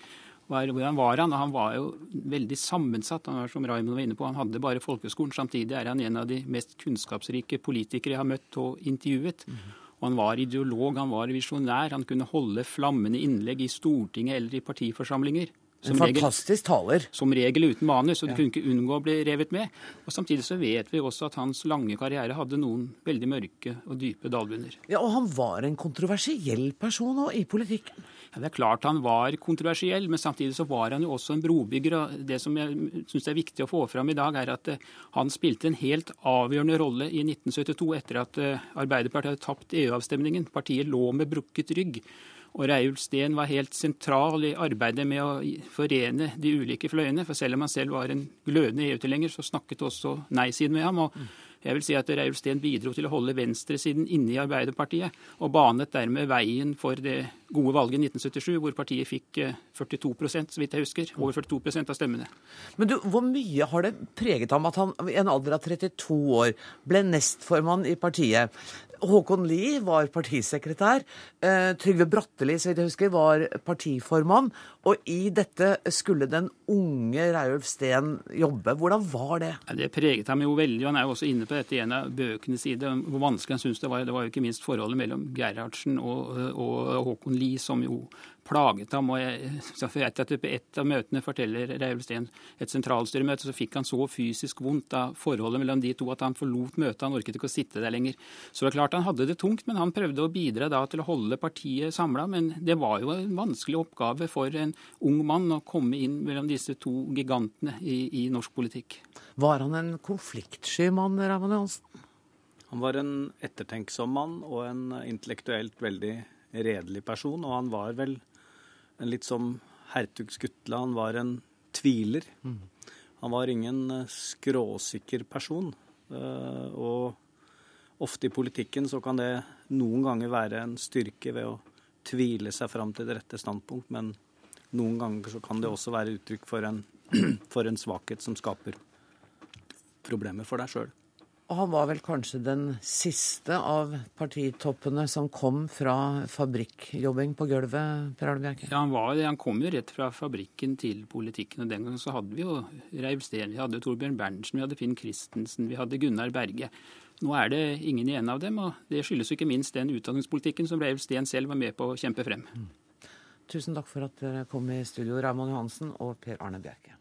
hvordan var han? Han var jo veldig sammensatt. Han var som Raymond var inne på, han hadde bare folkeskolen. Samtidig er han en av de mest kunnskapsrike politikere jeg har møtt og intervjuet. Mm. Og han var ideolog, han var visjonær. Han kunne holde flammende innlegg i Stortinget eller i partiforsamlinger. Som en fantastisk taler. Som regel uten manus, og du ja. kunne ikke unngå å bli revet med. Og Samtidig så vet vi også at hans lange karriere hadde noen veldig mørke og dype dalbunner. Ja, Og han var en kontroversiell person òg i politikken? Det er klart han var kontroversiell, men samtidig så var han jo også en brobygger. og Det som jeg syns er viktig å få fram i dag, er at eh, han spilte en helt avgjørende rolle i 1972 etter at eh, Arbeiderpartiet hadde tapt EU-avstemningen. Partiet lå med brukket rygg. Og Reiulf Steen var helt sentral i arbeidet med å forene de ulike fløyene. For selv om han selv var en glødende EU-tilhenger, så snakket også nei-siden med ham. og jeg vil si at Reiulf Steen bidro til å holde venstresiden inne i Arbeiderpartiet, og banet dermed veien for det gode valget i 1977, hvor partiet fikk 42 så vidt jeg husker, over 42% av stemmene. Men du, Hvor mye har det preget ham at han i en alder av 32 år ble nestformann i partiet? Håkon Lie var partisekretær. Eh, Trygve Bratteli så jeg husker, var partiformann. Og i dette skulle den unge Reiulf Steen jobbe. Hvordan var det? Ja, det preget ham jo veldig. Han er jo også inne på dette i en av bøkene sine, hvor vanskelig han syntes det var. Det var jo ikke minst forholdet mellom Gerhardsen og, og Håkon Lie som jo plaget ham. og jeg, så vet at På et av møtene forteller Reiulf Steen et sentralstyremøte, så fikk han så fysisk vondt av forholdet mellom de to at han forlot møtet. Han orket ikke å sitte der lenger. Så det er klart han hadde det tungt, men han prøvde å bidra da til å holde partiet samla. Men det var jo en vanskelig oppgave for en ung mann å komme inn mellom disse to gigantene i, i norsk politikk. Var han en konfliktsky mann, Ravan Johansen? Han var en ettertenksom mann og en intellektuelt veldig redelig person. Og han var vel litt som hertug Skutle. Han var en tviler. Han var ingen eh, skråsikker person. Eh, og ofte i politikken så kan det noen ganger være en styrke ved å tvile seg fram til det rette standpunkt, men noen ganger så kan det også være uttrykk for en, <clears throat> for en svakhet som skaper problemer for deg sjøl. Og han var vel kanskje den siste av partitoppene som kom fra fabrikkjobbing på gulvet, Per Arne Bjerke? Ja, han var. Han kom jo rett fra fabrikken til politikken. Og den gangen så hadde vi jo Reiv Steen, vi hadde Torbjørn Berntsen, vi hadde Finn Christensen, vi hadde Gunnar Berge. Nå er det ingen igjen av dem, og det skyldes jo ikke minst den utdanningspolitikken som Reiv Steen selv var med på å kjempe frem. Mm. Tusen takk for at dere kom i studio, Raymond Johansen og Per Arne Bjerke.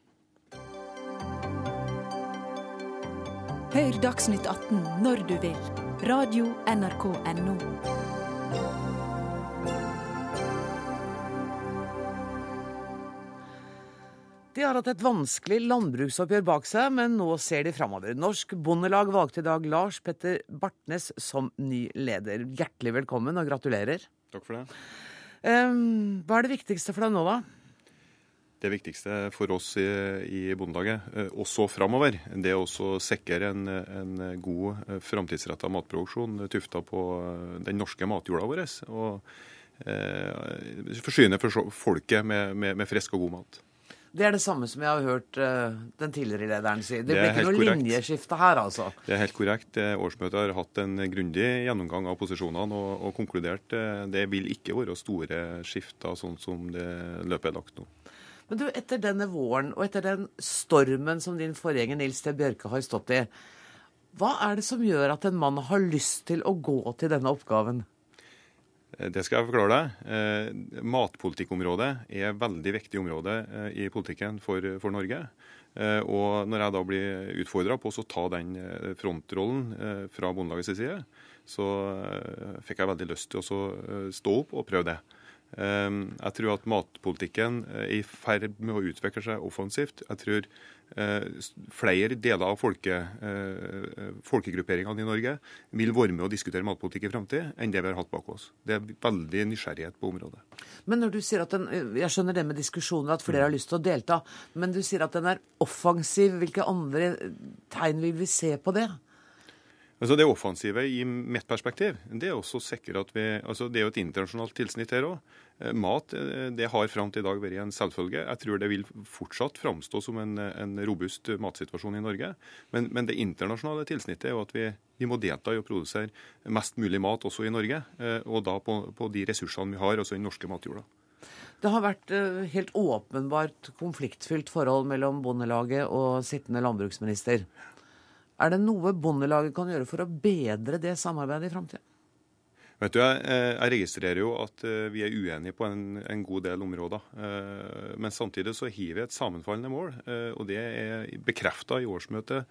Hør Dagsnytt 18 når du vil. Radio NRK Radio.nrk.no. De har hatt et vanskelig landbruksoppgjør bak seg, men nå ser de framover. Norsk Bondelag valgte i dag Lars Petter Bartnes som ny leder. Hjertelig velkommen og gratulerer. Takk for det. Hva er det viktigste for deg nå, da? Det viktigste for oss i, i Bondelaget, eh, også framover, det er å sikre en, en god eh, framtidsretta matproduksjon tufta på eh, den norske matjorda vår. Og eh, forsyne folket med, med, med, frisk og god mat. Det er det samme som jeg har hørt uh, den tidligere lederen si. Det, det blir ikke noe korrekt. linjeskifte her, altså? Det er helt korrekt. Årsmøtet har hatt en grundig gjennomgang av posisjonene og, og konkludert det vil ikke være store skifter sånn som det løpet er lagt nå. Men du, etter denne våren og etter den stormen som din forgjenger Nils T. Bjørke har stått i, hva er det som gjør at en mann har lyst til å gå til denne oppgaven? Eh, det skal jeg forklare deg. Eh, matpolitikkområdet er et veldig viktig område eh, i politikken for, for Norge. Og når jeg da blir utfordra på å ta den frontrollen fra Bondelagets side, så fikk jeg veldig lyst til å stå opp og prøve det. Ehm, jeg tror at matpolitikken er i ferd med å utvikle seg offensivt. Jeg tror eh, flere deler av folke, eh, folkegrupperingene i Norge vil være med å diskutere matpolitikk i framtid enn det vi har hatt bak oss. Det er veldig nysgjerrighet på området. Men når du sier at den, Jeg skjønner det med diskusjoner, at flere har lyst til å delta. Men du sier at den er offensiv. Hvilke andre tegn vil vi se på det? Altså Det offensive i mitt perspektiv, det er også sikre at vi altså Det er jo et internasjonalt tilsnitt her òg. Eh, mat eh, det har fram til i dag vært en selvfølge. Jeg tror det vil fortsatt framstå som en, en robust matsituasjon i Norge. Men, men, det internasjonale tilsnittet er jo at vi, vi, må delta i å produsere mest mulig mat også i Norge. Eh, og da på, på de ressursene vi har, altså den norske matjorda. Det har vært helt åpenbart konfliktfylt forhold mellom Bondelaget og sittende landbruksminister. Er det noe Bondelaget kan gjøre for å bedre det samarbeidet i framtida? Vet du, jeg, eh, jeg, registrerer jo at eh, vi er uenige på en, en god del områder. Eh, men samtidig så har vi et sammenfallende mål, og det er bekrefta i årsmøtet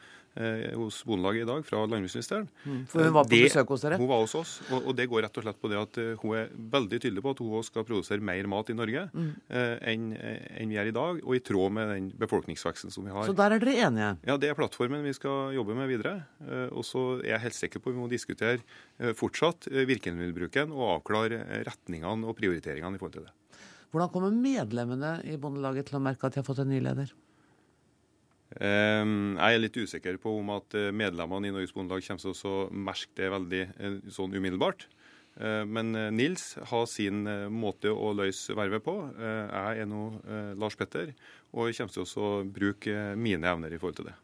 hos Bondelaget i dag fra landbruksministeren. Mm, for hun var på det, besøk hos dere? Hun var hos oss. Og, og, det går rett og slett på det at hun er veldig tydelig på at hun skal produsere mer mat i Norge mm. enn en vi er i dag, og i tråd med den befolkningsveksten som vi har. Så der er dere enige? Ja, det er plattformen vi skal jobbe med videre. Og så er jeg helt sikker på at vi må diskutere fortsatt virkemidler virkemiddelbruken og avklare retningene og prioriteringene i forhold til det. Hvordan kommer medlemmene i Bondelaget til å merke at de har fått en ny leder? Ehm, jeg er litt usikker på om at eh, medlemmene i Norges Bondelag kommer til å merke det veldig eh, sånn umiddelbart. Eh, men Nils har sin måte å løse vervet på. Jeg er nå Lars Petter og kommer til å bruke mine evner i forhold til det.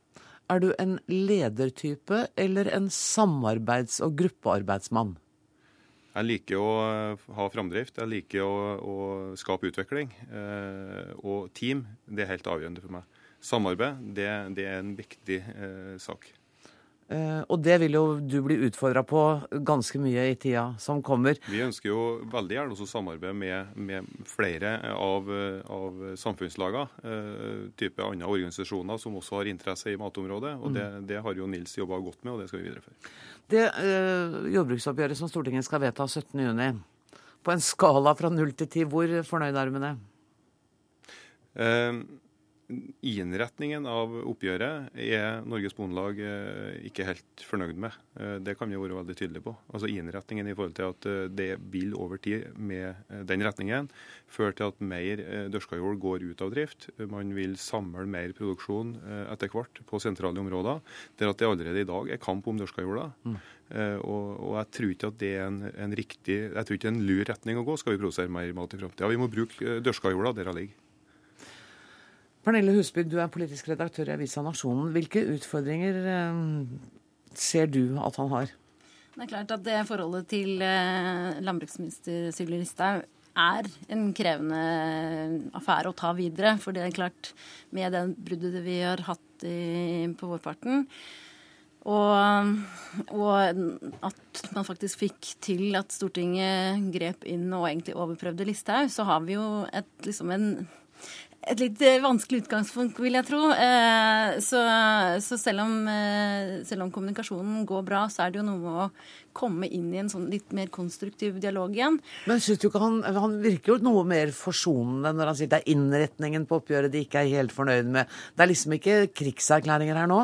Er du en ledertype eller en samarbeids- og gruppearbeidsmann? Jeg liker å ha framdrift, jeg liker å, å skape utvikling. Og team, det er helt avgjørende for meg. Samarbeid, det, det er en viktig eh, sak. Eh, og det vil jo du bli utfordra på ganske mye i tida som kommer. Vi ønsker jo veldig gjerne også samarbeid med, med flere av, av samfunnslagene. Eh, type andre organisasjoner som også har interesse i matområdet. Og det, mm. det har jo Nils jobba godt med, og det skal vi videreføre. Det eh, jordbruksoppgjøret som Stortinget skal vedta 17.6, på en skala fra null til ti, hvor fornøyd er du med det? Eh, Innretningen av oppgjøret er Norges Bondelag eh, ikke helt fornøyd med. Eh, det kan vi være veldig tydelige på. Altså Innretningen i forhold til at eh, det vil over tid med den retningen føre til at mer dyrka jord går ut av drift. Man vil samle mer produksjon etter hvert på sentrale områder, der at det allerede i dag er kamp om dyrka jorda. Mm. Og, og, jeg tror ikke at det er en, en riktig, jeg tror ikke det er en lur retning å gå skal vi produsere mer mat i framtida. Vi må bruke dyrka jorda der den ligger. Pernille Husby, du er politisk redaktør i Avisa Nasjonen. Hvilke utfordringer eh, ser du at han har? Det er klart at det forholdet til eh, landbruksminister Sylvi Listhaug er en krevende affære å ta videre. For det er klart, med det bruddet vi har hatt i, på vårparten, og, og, at man faktisk fikk til at Stortinget grep inn og egentlig overprøvde Listhaug, så har vi jo et, liksom en et litt eh, vanskelig utgangspunkt, vil jeg tro. Eh, så, så selv, om, eh, selv, om, kommunikasjonen går bra, så er det jo noe med å komme inn i en sånn litt mer konstruktiv dialog igjen. Men syns du ikke han, han virker jo noe mer forsonende når han sier det er innretningen på oppgjøret de ikke er helt fornøyd med? Det er liksom ikke krigserklæringer her nå?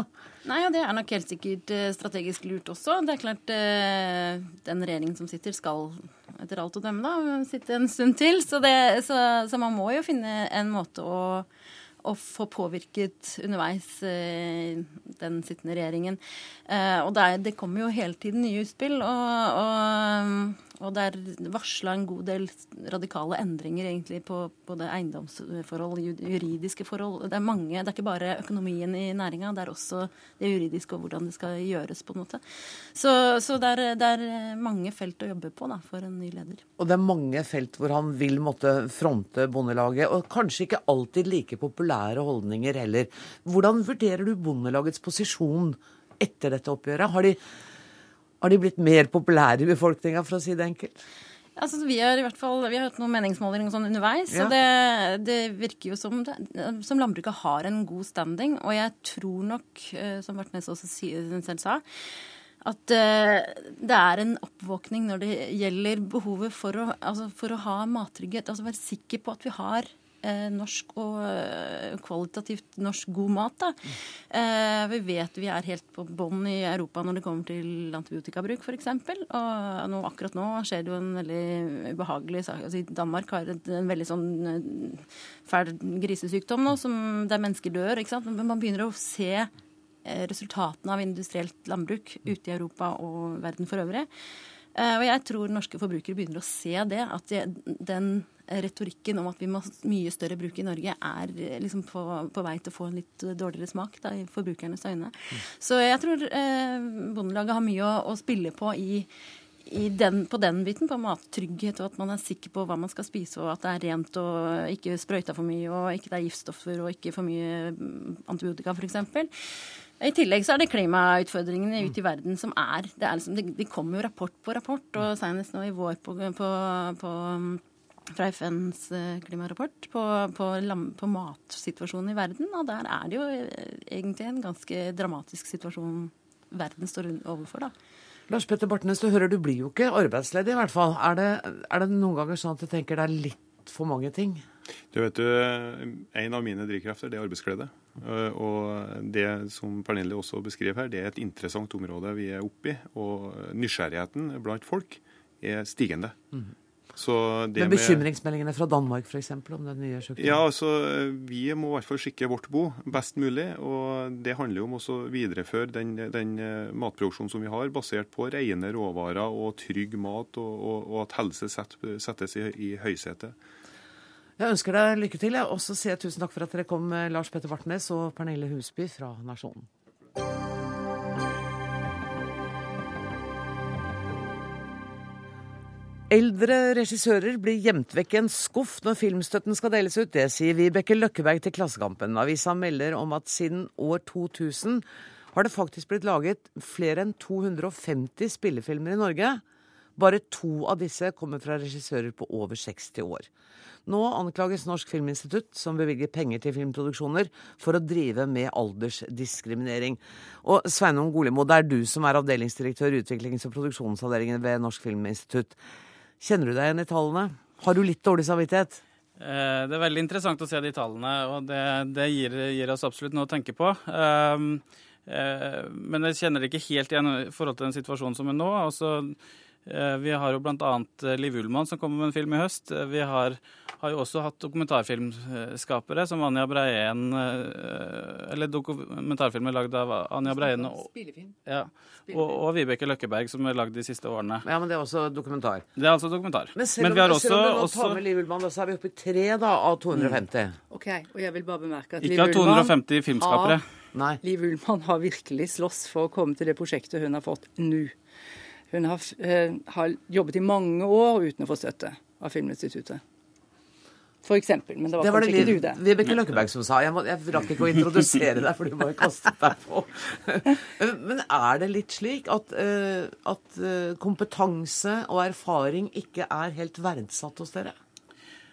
Nei, og det er nok helt sikkert strategisk lurt også. Det er klart den regjeringen som sitter, skal etter alt å dømme, da, sitte en stund til. Så, det, så, så man må jo finne en måte å, å få påvirket underveis eh, den sittende regjeringen. Eh, og det, er, det, kommer jo hele tiden nye utspill. og, og og det er varsla en god del radikale endringer egentlig på både eiendomsforhold, juridiske forhold. Det er mange, det er ikke bare økonomien i næringa, det er også det juridiske og hvordan det skal gjøres. på en måte. Så, så det, er, det, er, mange felt å jobbe på da, for en ny leder. Og det er mange felt hvor han vil måtte fronte Bondelaget, og kanskje ikke alltid like populære holdninger heller. Hvordan vurderer du Bondelagets posisjon etter dette oppgjøret? Har de har de blitt mer populære i befolkninga, for å si det enkelt? Altså, vi har i hvert fall, vi har hatt noen meningsmålinger sånn underveis. Ja. og det, det, virker jo som, som landbruket har en god standing. Og jeg tror nok, eh, som Vartnes også selv sa, at uh, det er en oppvåkning når det gjelder behovet for å, altså for å ha mattrygghet. Altså være sikker på at vi har eh, norsk og eh, kvalitativt norsk god mat. Da. Eh, vi vet vi er helt på bånn i Europa når det kommer til antibiotikabruk f.eks. Og nå, akkurat nå skjer det jo en veldig ubehagelig sak. Altså, Danmark har en, en veldig sånn eh, fæl grisesykdom nå som, der mennesker dør. ikke sant? Men man begynner å se eh, resultatene av industrielt landbruk ute i Europa og verden for øvrig. Eh, og jeg tror norske forbrukere begynner å se det, at den retorikken om at vi må mye større bruk i Norge, er eh, liksom på, på, vei til å få en litt dårligere smak da, i forbrukernes øyne. Mm. Så jeg tror eh, Bondelaget har mye å, å spille på i, den, på den biten, på mattrygghet, og at man er sikker på hva man skal spise, og at det er rent og ikke sprøyta for mye, og ikke det er giftstoffer og ikke for mye mm, antibiotika f.eks. I tillegg så er det klimautfordringene ute i verden som er Det, er liksom, det, det kommer jo rapport på rapport, og senest nå i vår på, på, på fra FNs eh, klimarapport på, på, på, matsituasjonen i verden. Og der er det jo eh, egentlig en ganske dramatisk situasjon verden står overfor, da. Lars Petter Bartnes, du hører du blir jo ikke arbeidsledig i hvert fall. Er det, er det noen ganger sånn at du tenker det er litt for mange ting? Du vet du, En av mine drivkrefter det er arbeidsglede. Eh, og det som Pernille også beskriver her, det er et interessant område vi er oppe i. Og nysgjerrigheten blant folk er stigende. Mm. Men bekymringsmeldingene fra Danmark f.eks. om den nye sjukdommen? Ja, altså Vi må i hvert fall skikke vårt bo best mulig. og Det handler jo om å videreføre den, den, eh, matproduksjonen som vi har, basert på rene råvarer og trygg mat, og, og, og at helse settes i, i høysetet. Jeg ønsker deg lykke til, og så sier jeg tusen takk for at dere kom, Lars Petter Bartnes og Pernille Husby fra Nasjonen. Eldre regissører blir gjemt vekk i en skuff når filmstøtten skal deles ut. Det sier Vibeke Løkkeberg til Klassekampen. Avisa melder om at siden år 2000 har det faktisk blitt laget flere enn 250 spillefilmer i Norge. Bare to av disse kommer fra regissører på over 60 år. Nå anklages Norsk Filminstitutt, som bevilger penger til filmproduksjoner, for å drive med aldersdiskriminering. Og Sveinung Golimo, det er du som er avdelingsdirektør i utviklings- og produksjonsavdelingen ved Norsk Filminstitutt. Kjenner du deg igjen i tallene? Har du litt dårlig samvittighet? Eh, det er veldig interessant å se de tallene, og det, det gir, gir, oss absolutt noe å tenke på. Ehm, eh, men jeg kjenner det ikke helt igjen i forhold til den situasjonen som er nå. Altså, Eh, vi har jo bl.a. Eh, Liv Ullmann som kommer med en film i høst. Eh, vi har, har jo også hatt dokumentarfilmskapere som Anja Breien Eller dokumentarfilmer lagd av Anja Breien og, ja, og, og, Vibeke Løkkeberg, som er lagd de siste årene. Ja, Men det er også dokumentar? Det er altså dokumentar. Men selv om, men vi har også, selv om du nå tar med Liv Ullmann, så er vi oppe i tre da, av 250. Mm. Ok, og jeg vil bare bemerke at Ikke av 250 filmskapere. Nei. Liv Ullmann har virkelig slåss for å komme til det prosjektet hun har fått nå. Hun har, eh, har, jobbet i mange år uten å få støtte av Filminstituttet. For eksempel, men det var, det var kanskje det, ikke du, det. Vibeke Løkkeberg som sa. Jeg, må, jeg rakk ikke å introdusere deg, for du bare kastet deg på. <laughs> men er det litt slik at, uh, at uh, kompetanse og erfaring ikke er helt verdsatt hos dere?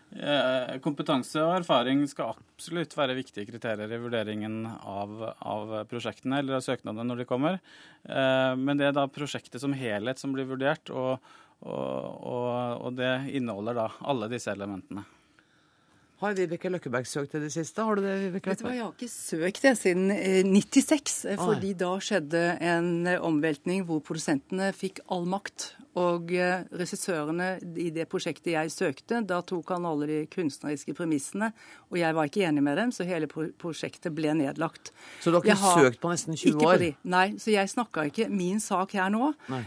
Eh, kompetanse og erfaring skal absolutt være viktige kriterier i vurderingen av, av prosjektene eller av søknadene når de kommer. Eh, men det er da prosjektet som helhet som blir vurdert, og, og, og, og det inneholder da alle disse elementene. Har Vibeke Løkkeberg søkt i det siste? Har du det, Vibeke Løkkeberg? Jeg har ikke søkt det siden 96, eh, fordi da skjedde en omveltning hvor produsentene fikk all makt. Og eh, regissørene i det prosjektet jeg søkte, da tok han alle de kunstneriske premissene. Og jeg var ikke enig med dem, så hele prosjektet ble nedlagt. Så du har ikke har, søkt på nesten 20 ikke år? På de. Nei, så jeg snakka ikke min sak her nå. Nei.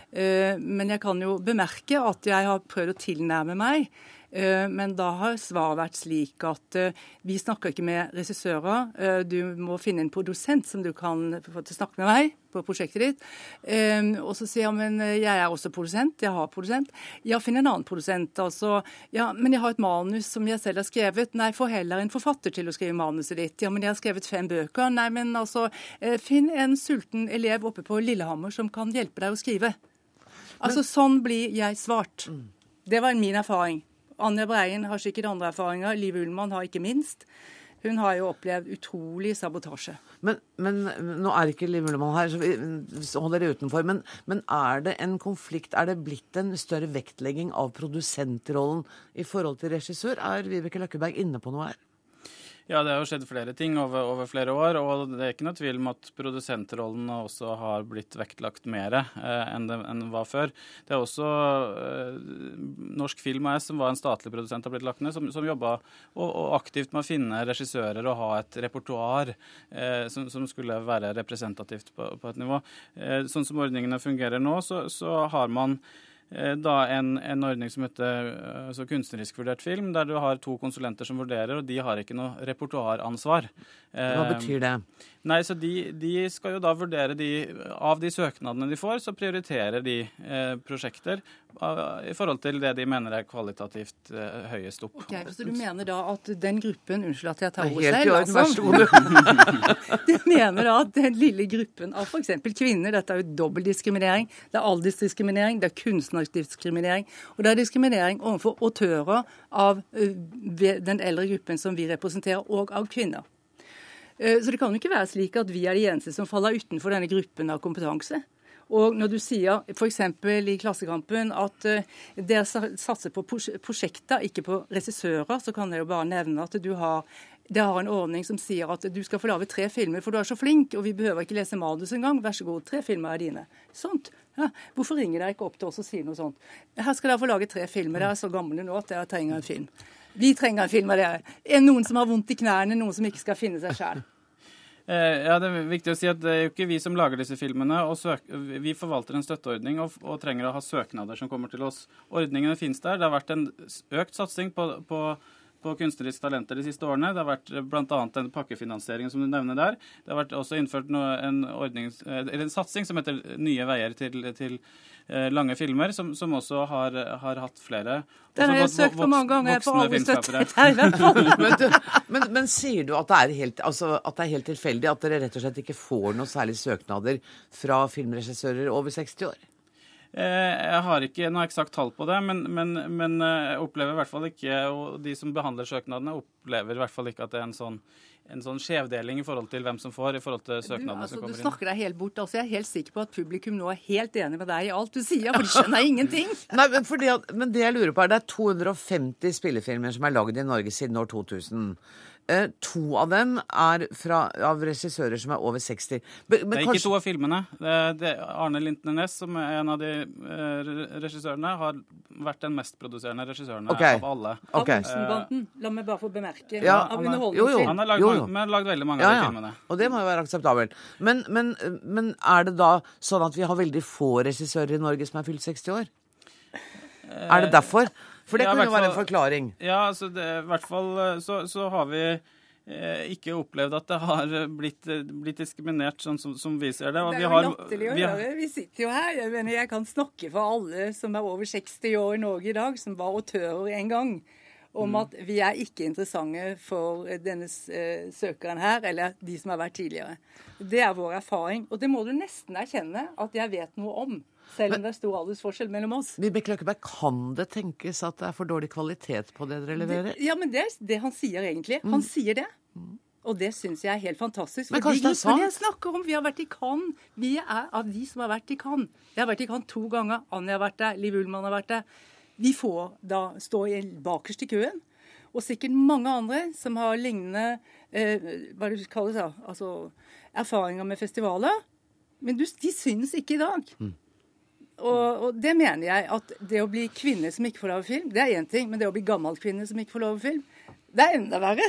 Men jeg kan jo bemerke at jeg har prøvd å tilnærme meg Eh, men da har svaret vært slik at eh, vi snakker ikke med regissører. Eh, du må finne en produsent som du kan få til å snakke med deg på prosjektet ditt. Og så sier han men jeg er også produsent, jeg har produsent. Ja, finn en annen produsent. Altså, ja, men jeg har et manus som jeg selv har skrevet. Nei, få heller en forfatter til å skrive manuset ditt. Ja, men jeg har skrevet fem bøker. Nei, men altså, finn en sulten elev oppe på Lillehammer som kan hjelpe deg å skrive. Altså, sånn blir jeg svart. Mm. Det var min erfaring. Anja Breien har sikkert andre erfaringer. Liv Ullmann har ikke minst. Hun har jo opplevd utrolig sabotasje. Men, men nå er ikke Liv Ullmann her, så vi holder dere utenfor. Men, men, er det en konflikt? Er det blitt en større vektlegging av produsentrollen i forhold til regissør? Er Vibeke Løkkeberg inne på noe her? Ja, det har jo skjedd flere ting over, over, flere år. Og det er ikke noe tvil om at produsentrollen også har blitt vektlagt mer eh, enn det enn var før. Det er også eh, Norsk Film AS, som var en statlig produsent, har blitt lagt ned, som, som jobba og, og aktivt med å finne regissører og ha et repertoar eh, som, som, skulle være representativt på, på et nivå. Eh, sånn som ordningene fungerer nå, så, så har man da en, en ordning som heter eh, altså kunstnerisk vurdert film, der du har to konsulenter som vurderer, og de har ikke noe repertoaransvar. Hva Eh, betyr det? Nei, så de, de skal jo da vurdere de Av de søknadene de får, så prioriterer de eh, prosjekter i forhold til det de mener er kvalitativt eh, høyest opp. Ok, Så du mener da at den gruppen Unnskyld at jeg tar Det ordet helt i selv. Altså, vær <laughs> du mener da at den lille gruppen av f.eks. kvinner Dette er jo dobbeltdiskriminering. Det er aldersdiskriminering, det er kunstnerdiskriminering. Og det er diskriminering overfor autører av ø, den eldre gruppen som vi representerer, og av kvinner. Eh, Så det kan jo ikke være slik at vi er de eneste som faller utenfor denne gruppen av kompetanse. Og når du sier f.eks. i Klassekampen at eh, dere satser på prosjekter, ikke på regissører, så kan jeg jo bare nevne at du har det har en ordning som sier at du skal få lage tre filmer, for du er så flink, og vi behøver ikke lese manus engang. Vær så god, tre filmer er dine. Sånt. Ja. Hvorfor ringer dere ikke opp til oss og sier noe sånt? Her skal dere få lage tre filmer. Dere er så gamle nå at dere trenger en film. Vi trenger en film av dere. Er noen som har vondt i knærne, noen som ikke skal finne seg sjæl. Eh, Ja, Det er viktig å si at det er jo ikke vi som lager disse filmene. og Vi forvalter en støtteordning og, og trenger å ha søknader som kommer til oss. Ordningene finnes der. Det har vært en økt satsing på, på, på kunstneriske talenter de siste årene. Det har vært bl.a. den pakkefinansieringen som du nevner der. Det har vært også innført noe, en, ordning, eh, eller en satsing som heter Nye veier til, til eh, lange filmer, som, som også har, har hatt flere. Den har jeg søkt på mange ganger. Jeg får aldri støtte men, du, men, men sier du at det, er helt, altså, at det er helt tilfeldig at dere rett og slett ikke får noe særlig søknader fra filmregissører over 60 år? Eh, Jeg har ikke noe eksakt tall på det, men, men, men eh, jeg opplever i hvert fall ikke, og de som behandler søknadene, opplever i hvert fall ikke at det er en sånn, en sånn skjevdeling i forhold til hvem som får, i forhold til Du, søknadene altså, som kommer inn. Du snakker deg helt bort. Altså, jeg er helt sikker på at publikum nå er helt enig med deg i alt du sier, for de skjønner ingenting. <laughs> Nei, men, fordi at, men det jeg lurer på er, det er 250 spillefilmer som er lagd i Norge siden år 2000. Eh, to av dem er fra, av regissører som er over 60. Men, men det er kanskje- ikke to av filmene. Det, det, Arne Lintner Næss, som er en av de eh, regissørene, har vært den mest produserende regissøren okay. av alle. Okay. Av Olsenbanden, la meg bare få bemerke. Ja, av er- underholdningsfilm. jo, jo. Han har lagd Jo, jo. men lagd veldig mange ja, av de ja. filmene. Og det må jo være akseptabelt. Men, men, men er det da sånn at vi har veldig få regissører i Norge som er fylt 60 år? Er det derfor? For det Ja, kunne jo være en forklaring. Ja, altså det, i hvert fall eh, så, så har vi eh, ikke opplevd at det har blitt, eh, blitt diskriminert sånn som, som vi ser det. Og Det er jo latterlig å vi har- høre. Vi sitter jo her. Jeg mener, jeg kan snakke for alle som er over 60 år i Norge i dag, som var autører en gang, om Mm. at vi er ikke interessante for denne eh, søkeren her, eller de som har vært tidligere. Det er vår erfaring. Og det må du nesten erkjenne at jeg vet noe om, selv om det er stor aldersforskjell mellom oss. Vibeke Løkkeberg, kan det tenkes at det er for dårlig kvalitet på det dere leverer? Det, ja, men det er det han sier egentlig. Han sier det. Og det syns jeg er helt fantastisk. Men kanskje det er sant? jeg snakker om, vi har vært i Cannes. Vi er av de som har vært i Cannes. Jeg har vært i Cannes to ganger. Anja har vært der. Liv Ullmann har vært der. Vi får da stå i bakerst i køen. Og sikkert mange andre som har lignende eh, hva det kalles da? altså, erfaringer med festivaler. Men du, de syns ikke i dag. Og, og det mener jeg at det å bli kvinne som ikke får lov til film, det er én ting. Men det å bli gammel kvinne som ikke får lov til film, det er enda verre.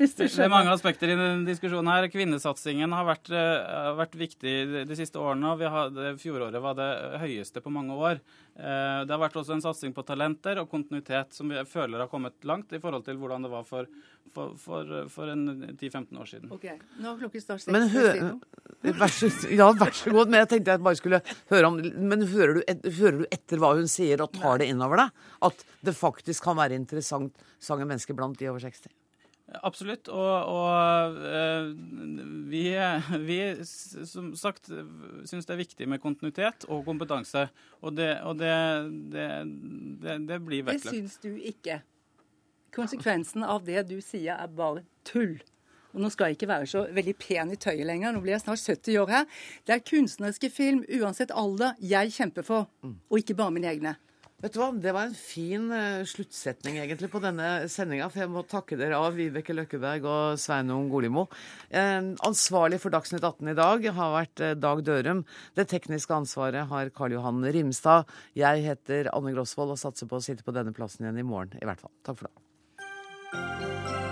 Hvis du Det er mange aspekter i denne diskusjonen her. Kvinnesatsingen har vært, har vært viktig de, siste årene. og vi hadde, Fjoråret var det høyeste på mange år. Eh, Det har vært også en satsing på talenter og kontinuitet som vi føler har kommet langt i forhold til hvordan det var for, for, for, for en 10-15 år siden. Ok, Nå klokken snart seks. Men hø vær så, ja, vær så god. Men jeg tenkte jeg bare skulle høre om Men hører du, et, hører du etter hva hun sier, og tar det innover deg? At det faktisk kan være interessant sange mennesker blant de over 60? Absolutt. Og, og eh, vi, vi, som sagt, syns det er viktig med kontinuitet og kompetanse. Og det, og det, det, det, det blir Det syns du ikke. Konsekvensen av det du sier, er bare tull. Og Nå skal jeg ikke være så veldig pen i tøyet lenger, nå blir jeg snart 70 år her. Det er kunstneriske film, uansett alder, jeg kjemper for, og ikke bare mine egne. Vet du hva, Det var en fin eh, sluttsetning egentlig på denne sendinga. For jeg må takke dere av, Vibeke Løkkeberg og Sveinung Golimo. Eh, ansvarlig for Dagsnytt 18 i dag har vært eh, Dag Dørum. Det tekniske ansvaret har Karl Johan Rimstad. Jeg heter Anne Grosvold og satser på å sitte på denne plassen igjen i morgen, i hvert fall. Takk for det.